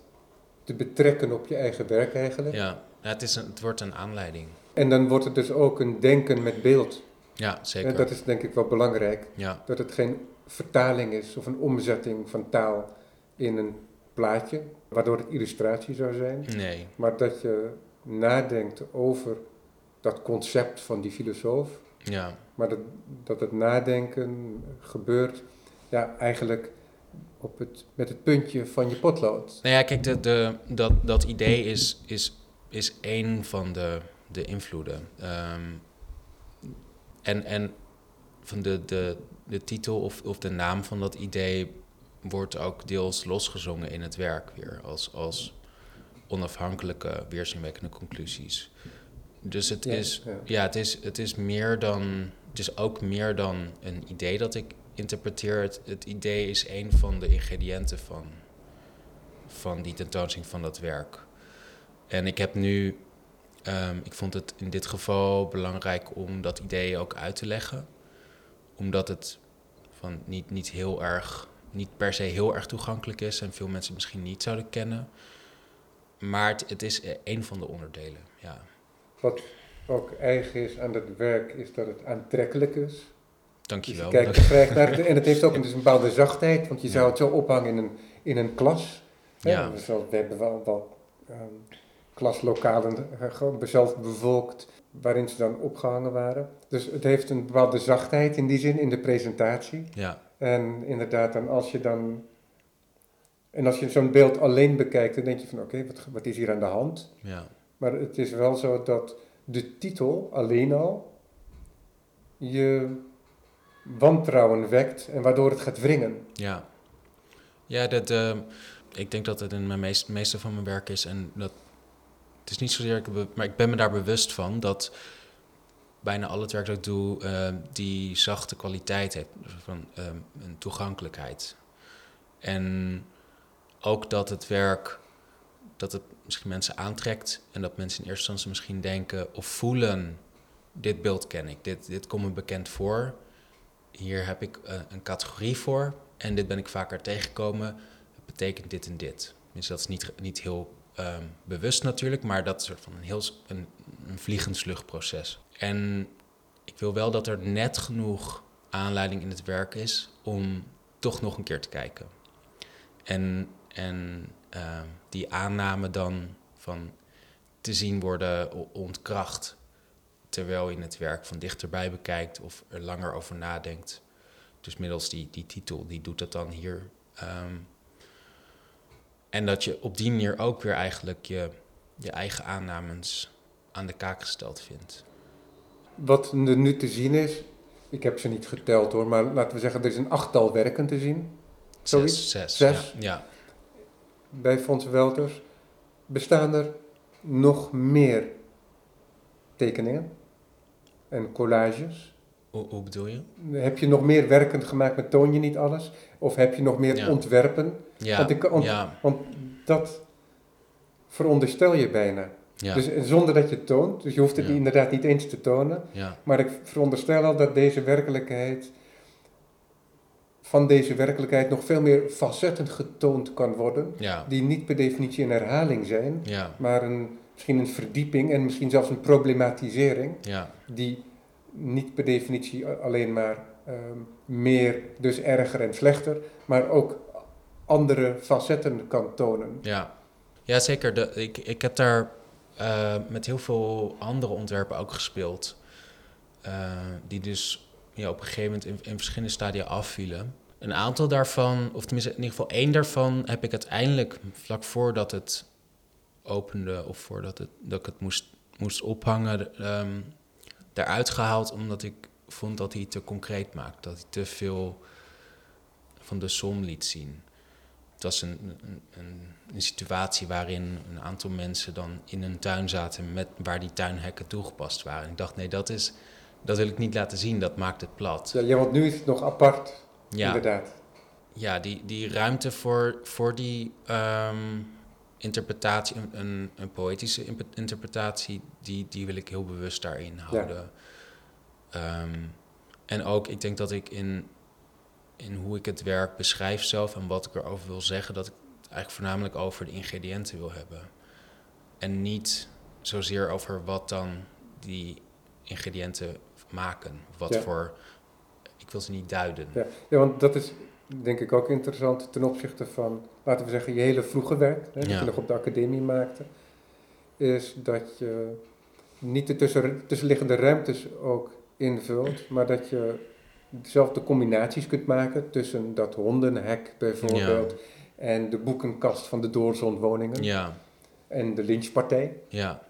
te betrekken op je eigen werk eigenlijk. ja. Ja, het, is een, het wordt een aanleiding. En dan wordt het dus ook een denken met beeld. Ja, En zeker. dat is denk ik wel belangrijk. Ja, Dat het geen vertaling is of een omzetting van taal in een plaatje, waardoor het illustratie zou zijn. nee. Maar dat je nadenkt over dat concept van die filosoof. Ja, Maar dat, dat het nadenken gebeurt ja, eigenlijk op het, met het puntje van je potlood. Nou ja, kijk, de, de, dat, dat idee is, is, is één van de, de invloeden. Ehm, en en van de, de, de titel of, of de naam van dat idee wordt ook deels losgezongen in het werk weer. Als, als onafhankelijke, weerzinwekkende conclusies. Dus het Ja, is, ja. ja, het is, het is meer dan. Het is ook meer dan een idee dat ik interpreteer. Het, het idee is een van de ingrediënten van, van die tentoonstelling van dat werk. En ik heb nu. ehm, ik vond het in dit geval belangrijk om dat idee ook uit te leggen. Omdat het van niet, niet heel erg. Niet per se heel erg toegankelijk is en veel mensen misschien niet zouden kennen. Maar het, het is een van de onderdelen. Ja, Wat ook eigen is aan dat werk, is dat het aantrekkelijk is. Dus dankjewel. je kijkt graag naar. En het heeft ook een, dus een bepaalde zachtheid, want je Ja. zou het zo ophangen in een, in een klas. hè. Ja. Dus we hebben wel wat ehm, klaslokalen eh, gewoon zelf bevolkt, waarin ze dan opgehangen waren. Dus het heeft een bepaalde zachtheid in die zin, in de presentatie. Ja, En inderdaad, dan als je dan. En als je zo'n beeld alleen bekijkt, dan denk je van oké, wat, wat is hier aan de hand? ja, Maar het is wel zo dat de titel alleen al je wantrouwen wekt en waardoor het gaat wringen. ja. Ja, dat, eh, ik denk dat het in mijn meest, meeste van mijn werk is. En dat, het is niet zozeer, maar ik ben me daar bewust van dat bijna al het werk dat ik doe, eh, die zachte kwaliteit heeft. Van eh, een toegankelijkheid. En ook dat het werk, dat het misschien mensen aantrekt. En dat mensen in eerste instantie misschien denken of voelen, dit beeld ken ik, dit, dit komt me bekend voor. Hier heb ik eh, een categorie voor en dit ben ik vaker tegengekomen. Het betekent dit en dit. Dus dat is niet, niet heel ehm, bewust natuurlijk, maar dat is soort van een heel een, een. En ik wil wel dat er net genoeg aanleiding in het werk is om toch nog een keer te kijken. En, en ehm, die aanname dan van te zien worden ontkracht terwijl je het werk van dichterbij bekijkt of er langer over nadenkt. Dus middels die, die titel, die doet dat dan hier. Ehm, en dat je op die manier ook weer eigenlijk je, je eigen aannames aan de kaak gesteld vindt. Wat er nu te zien is, ik heb ze niet geteld hoor, maar laten we zeggen, er is een achttal werken te zien Zoiets? Zes. Zes. Zes? Ja, ja. Bij Fons Welters. Bestaan er nog meer tekeningen en collages? Hoe, hoe bedoel je? Heb je nog meer werken gemaakt met Toon je niet alles? Of heb je nog meer Ja. ontwerpen? Ja, Want ik- want- ja, Want dat veronderstel je bijna. ja, Dus eh, zonder dat je het toont, dus je hoeft het inderdaad niet eens te tonen. ja, Maar ik veronderstel al dat deze werkelijkheid, van deze werkelijkheid nog veel meer facetten getoond kan worden. ja, Die niet per definitie een herhaling zijn, ja, maar een, misschien een verdieping en misschien zelfs een problematisering. ja, Die niet per definitie alleen maar ehm, meer, dus erger en slechter, maar ook andere facetten kan tonen. ja. Ja, zeker. De, ik, ik heb daar eh, met heel veel andere ontwerpen ook gespeeld. eh, die dus ja, op een gegeven moment in, in verschillende stadia afvielen. Een aantal daarvan, of tenminste in ieder geval één daarvan, heb ik uiteindelijk vlak voordat het opende of voordat het, dat ik het moest, moest ophangen, ehm daaruit gehaald omdat ik vond dat hij te concreet maakt. Dat hij te veel van de som liet zien. het was een, een, een, situatie waarin een aantal mensen dan in een tuin zaten met, waar die tuinhekken toegepast waren. En ik dacht, nee, dat, is, dat wil ik niet laten zien, dat maakt het plat. Ja, ja want nu is het nog apart, Ja, inderdaad. ja die, die ruimte voor, voor die ehm, interpretatie, een, een, poëtische interpretatie, die, die wil ik heel bewust daarin houden. Ehm, en ook, ik denk dat ik in, in hoe ik het werk beschrijf zelf en wat ik erover wil zeggen, dat ik het eigenlijk voornamelijk over de ingrediënten wil hebben. En niet zozeer over wat dan die ingrediënten maken. Wat Ja. voor. Ik wil ze niet duiden. Ja. ja, want dat is denk ik ook interessant ten opzichte van, laten we zeggen, je hele vroege werk, hè, dat je nog op de academie maakte, is dat je niet de tussen, tussenliggende ruimtes ook invult, maar dat je zelf de combinaties kunt maken tussen dat hondenhek bijvoorbeeld en de boekenkast van de doorzonwoningen Ja, en de lynchpartij. ja.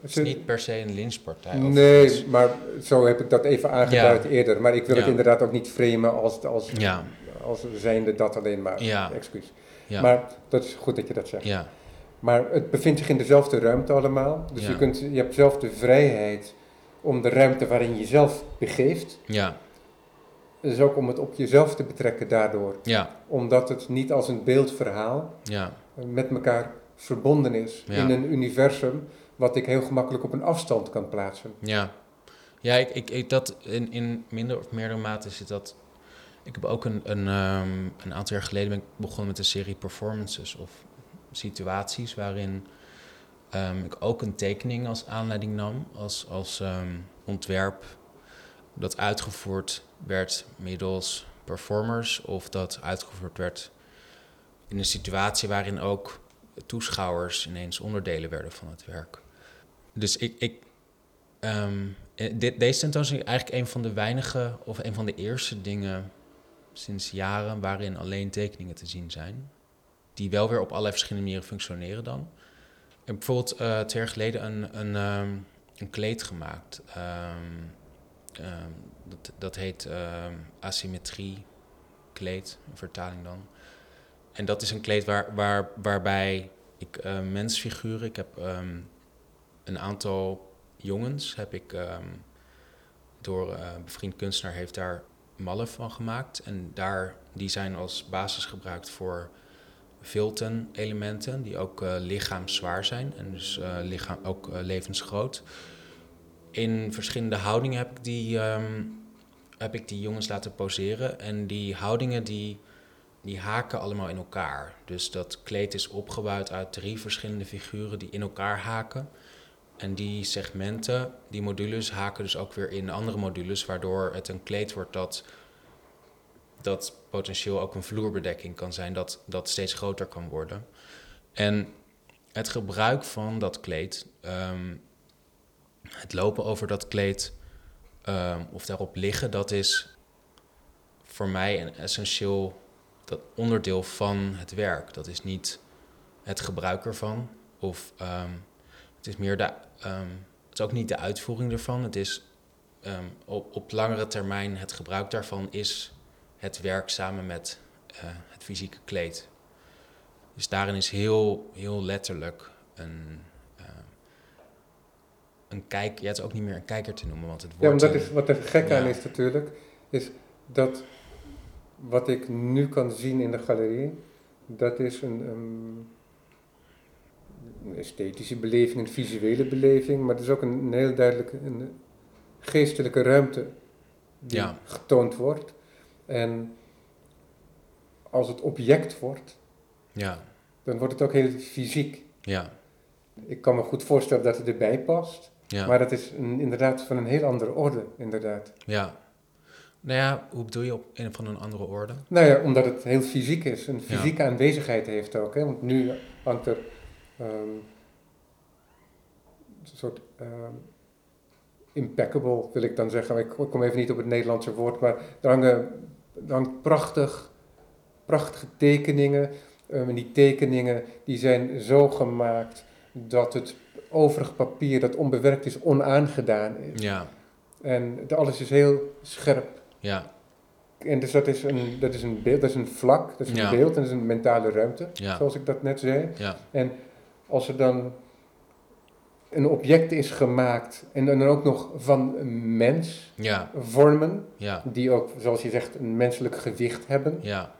Het is niet per se een lynchpartij. iets. Nee, maar zo heb ik dat even aangeduid eerder. Maar ik wil het inderdaad ook niet framen als, als, Ja, als zijnde dat alleen maar. Excuus. ja, Maar dat is goed dat je dat zegt. ja, Maar het bevindt zich in dezelfde ruimte allemaal. Dus je, kunt, je hebt zelf de vrijheid om de ruimte waarin je jezelf begeeft. ja, Dus ook om het op jezelf te betrekken daardoor. ja, Omdat het niet als een beeldverhaal ja, met elkaar verbonden is. In een universum wat ik heel gemakkelijk op een afstand kan plaatsen. ja. Ja, ik, ik, ik, dat in, in minder of meerdere mate zit dat... Ik heb ook een, een, ehm, een aantal jaar geleden ben ik begonnen met een serie performances of situaties waarin ehm, ik ook een tekening als aanleiding nam, als, als ehm, ontwerp dat uitgevoerd werd middels performers of dat uitgevoerd werd in een situatie waarin ook toeschouwers ineens onderdelen werden van het werk. Dus ik, ik ehm, eh, deze tentoonstelling is eigenlijk een van de weinige of een van de eerste dingen sinds jaren waarin alleen tekeningen te zien zijn. Die wel weer op allerlei verschillende manieren functioneren dan. Ik heb bijvoorbeeld eh twee jaar geleden een, een, ehm, een kleed gemaakt. Ehm, dat, dat heet asymmetrie kleed, een vertaling dan. En dat is een kleed waar, waar, waarbij ik eh, mensfiguren, ik heb een aantal jongens, heb ik ehm, door eh, een bevriend kunstenaar heeft daar mallen van gemaakt. En daar, die zijn als basis gebruikt voor filten-elementen die ook eh lichaamszwaar zijn en dus eh, lichaam, ook eh, levensgroot. In verschillende houdingen heb ik, die, ehm, heb ik die jongens laten poseren. En die houdingen die, die haken allemaal in elkaar. Dus dat kleed is opgebouwd uit drie verschillende figuren die in elkaar haken. En die segmenten, die modules, haken dus ook weer in andere modules, waardoor het een kleed wordt dat, dat potentieel ook een vloerbedekking kan zijn, dat, dat steeds groter kan worden. En het gebruik van dat kleed, ehm, het lopen over dat kleed ehm, of daarop liggen, dat is voor mij een essentieel dat onderdeel van het werk. Dat is niet het gebruik ervan of ehm, het is meer de, ehm, het is ook niet de uitvoering ervan. Het is ehm, op, op langere termijn het gebruik daarvan is het werk samen met eh, het fysieke kleed. Dus daarin is heel, heel letterlijk een, eh, een kijk. Ja, het is ook niet meer een kijker te noemen, want het Ja, wordt. maar dat een- is, wat er gek aan Ja. is natuurlijk, is dat wat ik nu kan zien in de galerie, dat is een, een, een esthetische beleving, een visuele beleving, maar het is ook een, een heel duidelijk een geestelijke ruimte die Ja. getoond wordt. En als het object wordt, ja, dan wordt het ook heel fysiek. ja, Ik kan me goed voorstellen dat het erbij past, maar dat is een, inderdaad van een heel andere orde, inderdaad. ja. Nou ja, hoe bedoel je op een van een andere orde? Nou ja, omdat het heel fysiek is. Een fysieke aanwezigheid heeft ook. Hè? Want nu hangt er een soort ehm, impeccable, wil ik dan zeggen. Ik kom even niet op het Nederlandse woord, maar er hangen, er hangt prachtig, prachtige tekeningen. Ehm, en die tekeningen die zijn zo gemaakt dat het overig papier dat onbewerkt is, onaangedaan is. Ja, En de- alles is heel scherp. ja, en dus dat is een, dat is een beeld, dat is een vlak, dat is een beeld en dat is een mentale ruimte, Ja. zoals ik dat net zei. Ja, En als er dan een object is gemaakt en dan ook nog van een mens ja, vormen, ja, die ook, zoals je zegt, een menselijk gewicht hebben, ja.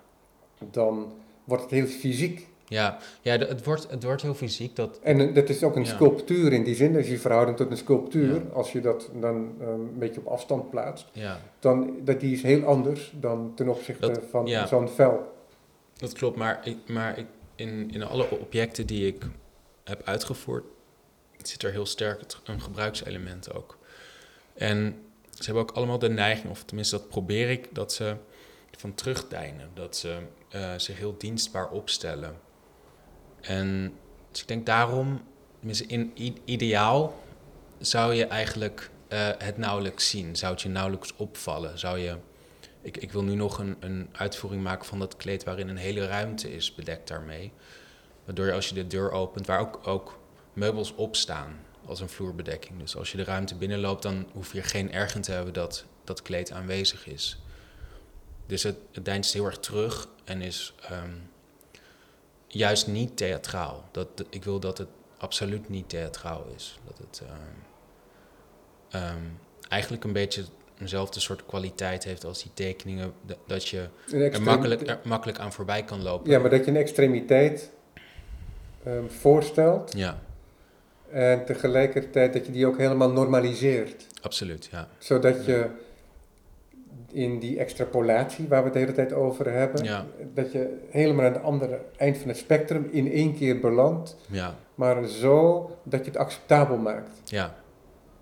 dan wordt het heel fysiek. Ja, ja het, wordt, het wordt heel fysiek. Dat, En eh, dat is ook een sculptuur in die zin, als je verhouding tot een sculptuur, als je dat dan eh, een beetje op afstand plaatst, ja, dan dat die is heel anders dan ten opzichte Dat- van zo'n vel. dat klopt. Maar, ik, maar ik, in, in alle objecten die ik heb uitgevoerd, zit er heel sterk een gebruikselement ook. En ze hebben ook allemaal de neiging, of tenminste dat probeer ik, dat ze van terugdijnen. Dat ze eh, zich heel dienstbaar opstellen. En dus ik denk daarom, in ideaal, zou je eigenlijk eh, het nauwelijks zien. Zou het je nauwelijks opvallen. Zou je, ik, ik wil nu nog een, een uitvoering maken van dat kleed waarin een hele ruimte is bedekt daarmee. Waardoor je als je de deur opent, waar ook, ook meubels op staan als een vloerbedekking. Dus als je de ruimte binnenloopt, dan hoef je geen ergen te hebben dat dat kleed aanwezig is. Dus het, het deinst heel erg terug en is ehm, juist niet theatraal. Dat, ik wil dat het absoluut niet theatraal is. Dat het ehm, ehm, eigenlijk een beetje eenzelfde soort kwaliteit heeft als die tekeningen. dat- je er makkelijk, er makkelijk aan voorbij kan lopen. Ja, maar dat je een extremiteit ehm, voorstelt Ja, en tegelijkertijd dat je die ook helemaal normaliseert. absoluut. Ja, Zodat je in die extrapolatie waar we het de hele tijd over hebben, Ja. dat je helemaal aan het andere eind van het spectrum in één keer belandt, ja, maar zo dat je het acceptabel maakt. ja,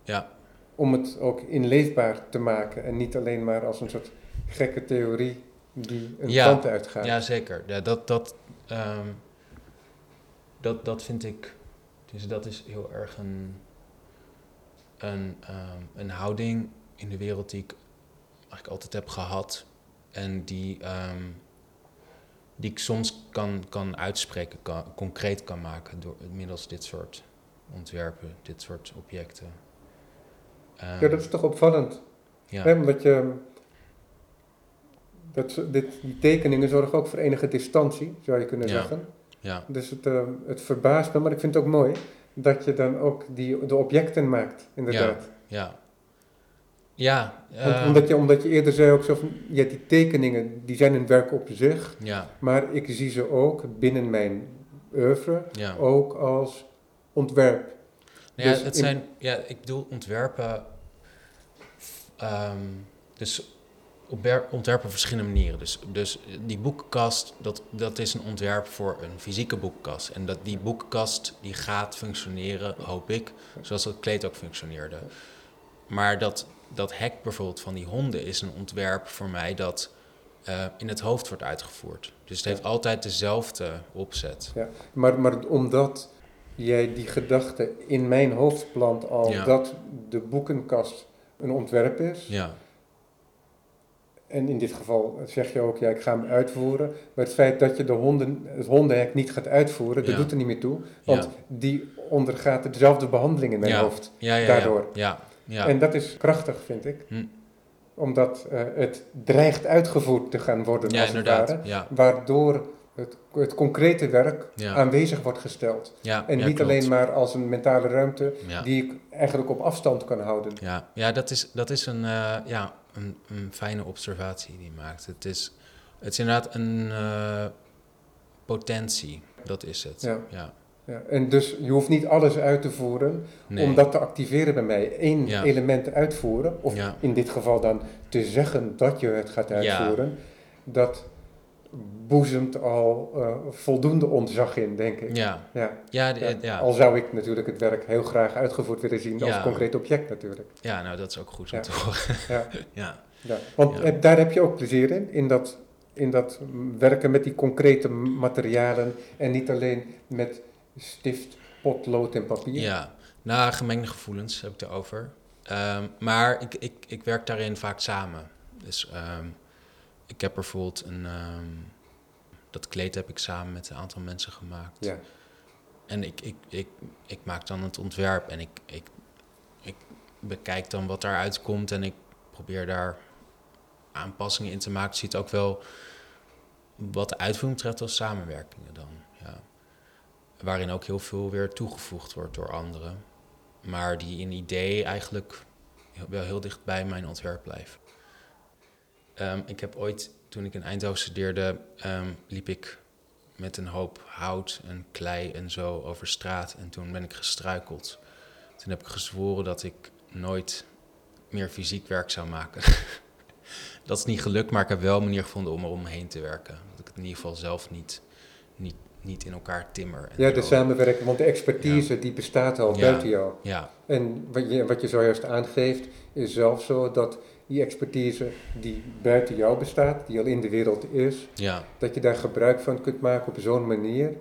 ja, Om het ook inleefbaar te maken en niet alleen maar als een soort gekke theorie die een Ja. kant uitgaat. ja zeker. Ja, dat, dat, ehm, dat, dat vind ik. Dus dat is heel erg een, een, ehm, een houding in de wereld die ik eigenlijk altijd heb gehad. En die, ehm, die ik soms kan, kan uitspreken, kan, concreet kan maken door middels dit soort ontwerpen, dit soort objecten. Ehm, Ja, dat is toch opvallend. ja, Hè, omdat je, dat, dit, die tekeningen zorgen ook voor enige distantie, zou je kunnen Ja. zeggen. Ja, Dus het, eh, het verbaast me, maar ik vind het ook mooi dat je dan ook die, de objecten maakt, inderdaad. ja. Ja, Want, eh, omdat, je, omdat je eerder zei ook zo van, ja, die tekeningen, die zijn een werk op zich, ja, maar ik zie ze ook binnen mijn oeuvre ja. ook als ontwerp. Nou ja, Dus het zijn, ja, ik bedoel ontwerpen. ehm, dus ontwerpen op verschillende manieren. Dus, dus die boekenkast, dat, dat is een ontwerp voor een fysieke boekenkast. En dat, die boekenkast die gaat functioneren, hoop ik, zoals dat kleed ook functioneerde. Maar dat, dat hek bijvoorbeeld van die honden is een ontwerp voor mij dat eh, in het hoofd wordt uitgevoerd. Dus het heeft altijd dezelfde opzet. Maar, maar omdat jij die gedachte in mijn hoofd plant al Ja. dat de boekenkast een ontwerp is, Ja, En in dit geval zeg je ook, ja, ik ga hem uitvoeren. Maar het feit dat je de honden, het hondenhek niet gaat uitvoeren, dat Ja. doet er niet meer toe. Want Ja. die ondergaat dezelfde behandeling in mijn Ja. hoofd. Daardoor. Ja, ja. En dat is krachtig, vind ik. Hm. Omdat eh, het dreigt uitgevoerd te gaan worden, als het ware. Waardoor het, het concrete werk ja, aanwezig wordt gesteld. ja. En ja, niet klopt. alleen maar als een mentale ruimte die ik eigenlijk op afstand kan houden. ja. ja dat is, dat is een, eh, ja, een, een fijne observatie die je maakt. Het is, het is inderdaad een eh, potentie, dat is het. Ja. ja. Ja, en dus je hoeft niet alles uit te voeren Nee. om dat te activeren bij mij. Eén Ja. element uitvoeren, of in dit geval dan te zeggen dat je het gaat uitvoeren, dat boezemt al eh, voldoende ontzag in, denk ik. Ja, Ja. ja, de- Ja. ja. Al zou ik natuurlijk het werk heel graag uitgevoerd willen zien als concreet object natuurlijk. ja, nou dat is ook goed om Ja. te horen. Ja. Ja, Ja. Want eh, daar heb je ook plezier in, in dat, in dat werken met die concrete materialen en niet alleen met stift, potlood en papier. ja. Nou, gemengde gevoelens heb ik erover. Ehm, maar ik, ik, ik werk daarin vaak samen. Dus ehm, ik heb bijvoorbeeld een... ehm, dat kleed heb ik samen met een aantal mensen gemaakt. Ja. En ik, ik, ik, ik maak dan het ontwerp en ik, ik, ik bekijk dan wat daaruit komt en ik probeer daar aanpassingen in te maken. Je ziet ook wel wat de uitvoering betreft als samenwerkingen dan. Ja. Waarin ook heel veel weer toegevoegd wordt door anderen. Maar die in idee eigenlijk wel heel dicht bij mijn ontwerp blijven. Ehm, ik heb ooit, toen ik in Eindhoven studeerde, ehm, liep ik met een hoop hout en klei en zo over straat. En toen ben ik gestruikeld. Toen heb ik gezworen dat ik nooit meer fysiek werk zou maken. dat is niet gelukt, maar ik heb wel een manier gevonden om er omheen te werken. Dat ik het in ieder geval zelf niet, niet, niet in elkaar timmer. ja, de samenwerking, want de expertise die bestaat al buiten jou. Ja. En wat je, wat je zojuist aangeeft, is zelfs zo dat die expertise die buiten jou bestaat, die al in de wereld is, ja. dat je daar gebruik van kunt maken op zo'n manier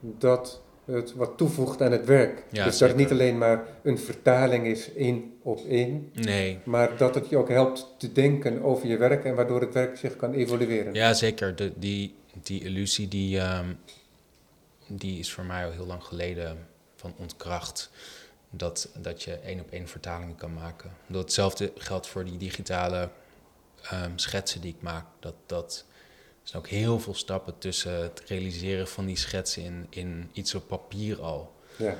dat het wat toevoegt aan het werk. Ja, dus dat het niet alleen maar een vertaling is één op één, Nee, maar dat het je ook helpt te denken over je werk en waardoor het werk zich kan evolueren. ja, zeker. De, die, die illusie die, ehm, die is voor mij al heel lang geleden van ontkracht. Dat, dat je één op één vertalingen kan maken. Dat hetzelfde geldt voor die digitale ehm, schetsen die ik maak. Dat, dat er zijn ook heel veel stappen tussen het realiseren van die schetsen in, in iets op papier al. Ja.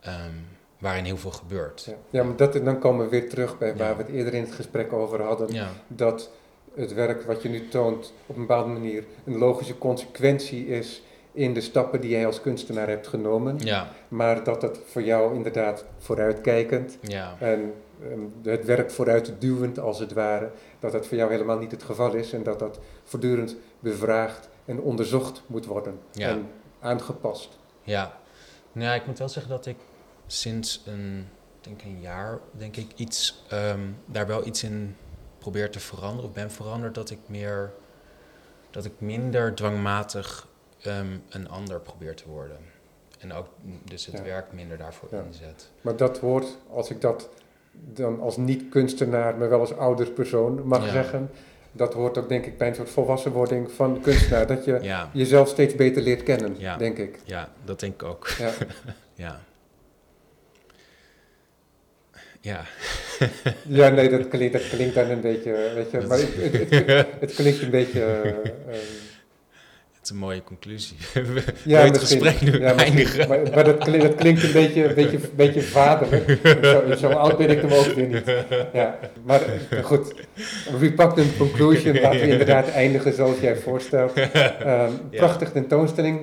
ehm, waarin heel veel gebeurt. Ja, ja maar dat, dan komen we weer terug bij waar Ja. we het eerder in het gesprek over hadden. Ja, Dat het werk wat je nu toont op een bepaalde manier een logische consequentie is in de stappen die jij als kunstenaar hebt genomen. ja, Maar dat het voor jou inderdaad vooruitkijkend ja. en ehm, het werk vooruit duwend als het ware, dat dat voor jou helemaal niet het geval is en dat dat voortdurend bevraagd en onderzocht moet worden Ja. en aangepast. Ja, nou ja, ik moet wel zeggen dat ik sinds een, ik denk een jaar, denk ik, iets, ehm, daar wel iets in probeer te veranderen of ben veranderd. Dat ik meer, dat ik minder dwangmatig ehm, een ander probeer te worden. En ook dus het Ja. werk minder daarvoor Ja. inzet. Maar dat hoort, als ik dat dan als niet-kunstenaar, maar wel als ouder persoon mag Ja. zeggen, dat hoort ook denk ik bij een soort volwassenwording van kunstenaar. Dat je jezelf steeds beter leert kennen, denk ik. ja, dat denk ik ook. Ja. Ja. Ja, ja, nee, dat klinkt, dat klinkt dan een beetje, weet je, maar is- het, het, het, het klinkt een beetje... eh, eh, het is een mooie conclusie. We ja, het gesprek nu Ja, eindigen? Maar, maar dat, klinkt, dat klinkt een beetje, een beetje, een beetje vaderlijk. Zo, zo oud ben ik hem ook weer niet. Ja, maar goed. Repugnant conclusion. Laten we inderdaad eindigen zoals jij voorstelt. Ehm, Prachtige tentoonstelling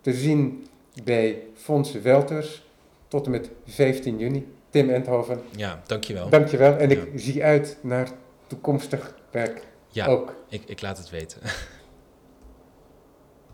te zien bij Fons Welters tot en met 15 juni. Tim Endhoven, Ja, dankjewel. dankjewel. En ik Ja. zie uit naar toekomstig werk Ja, ook. ik, ik laat het weten.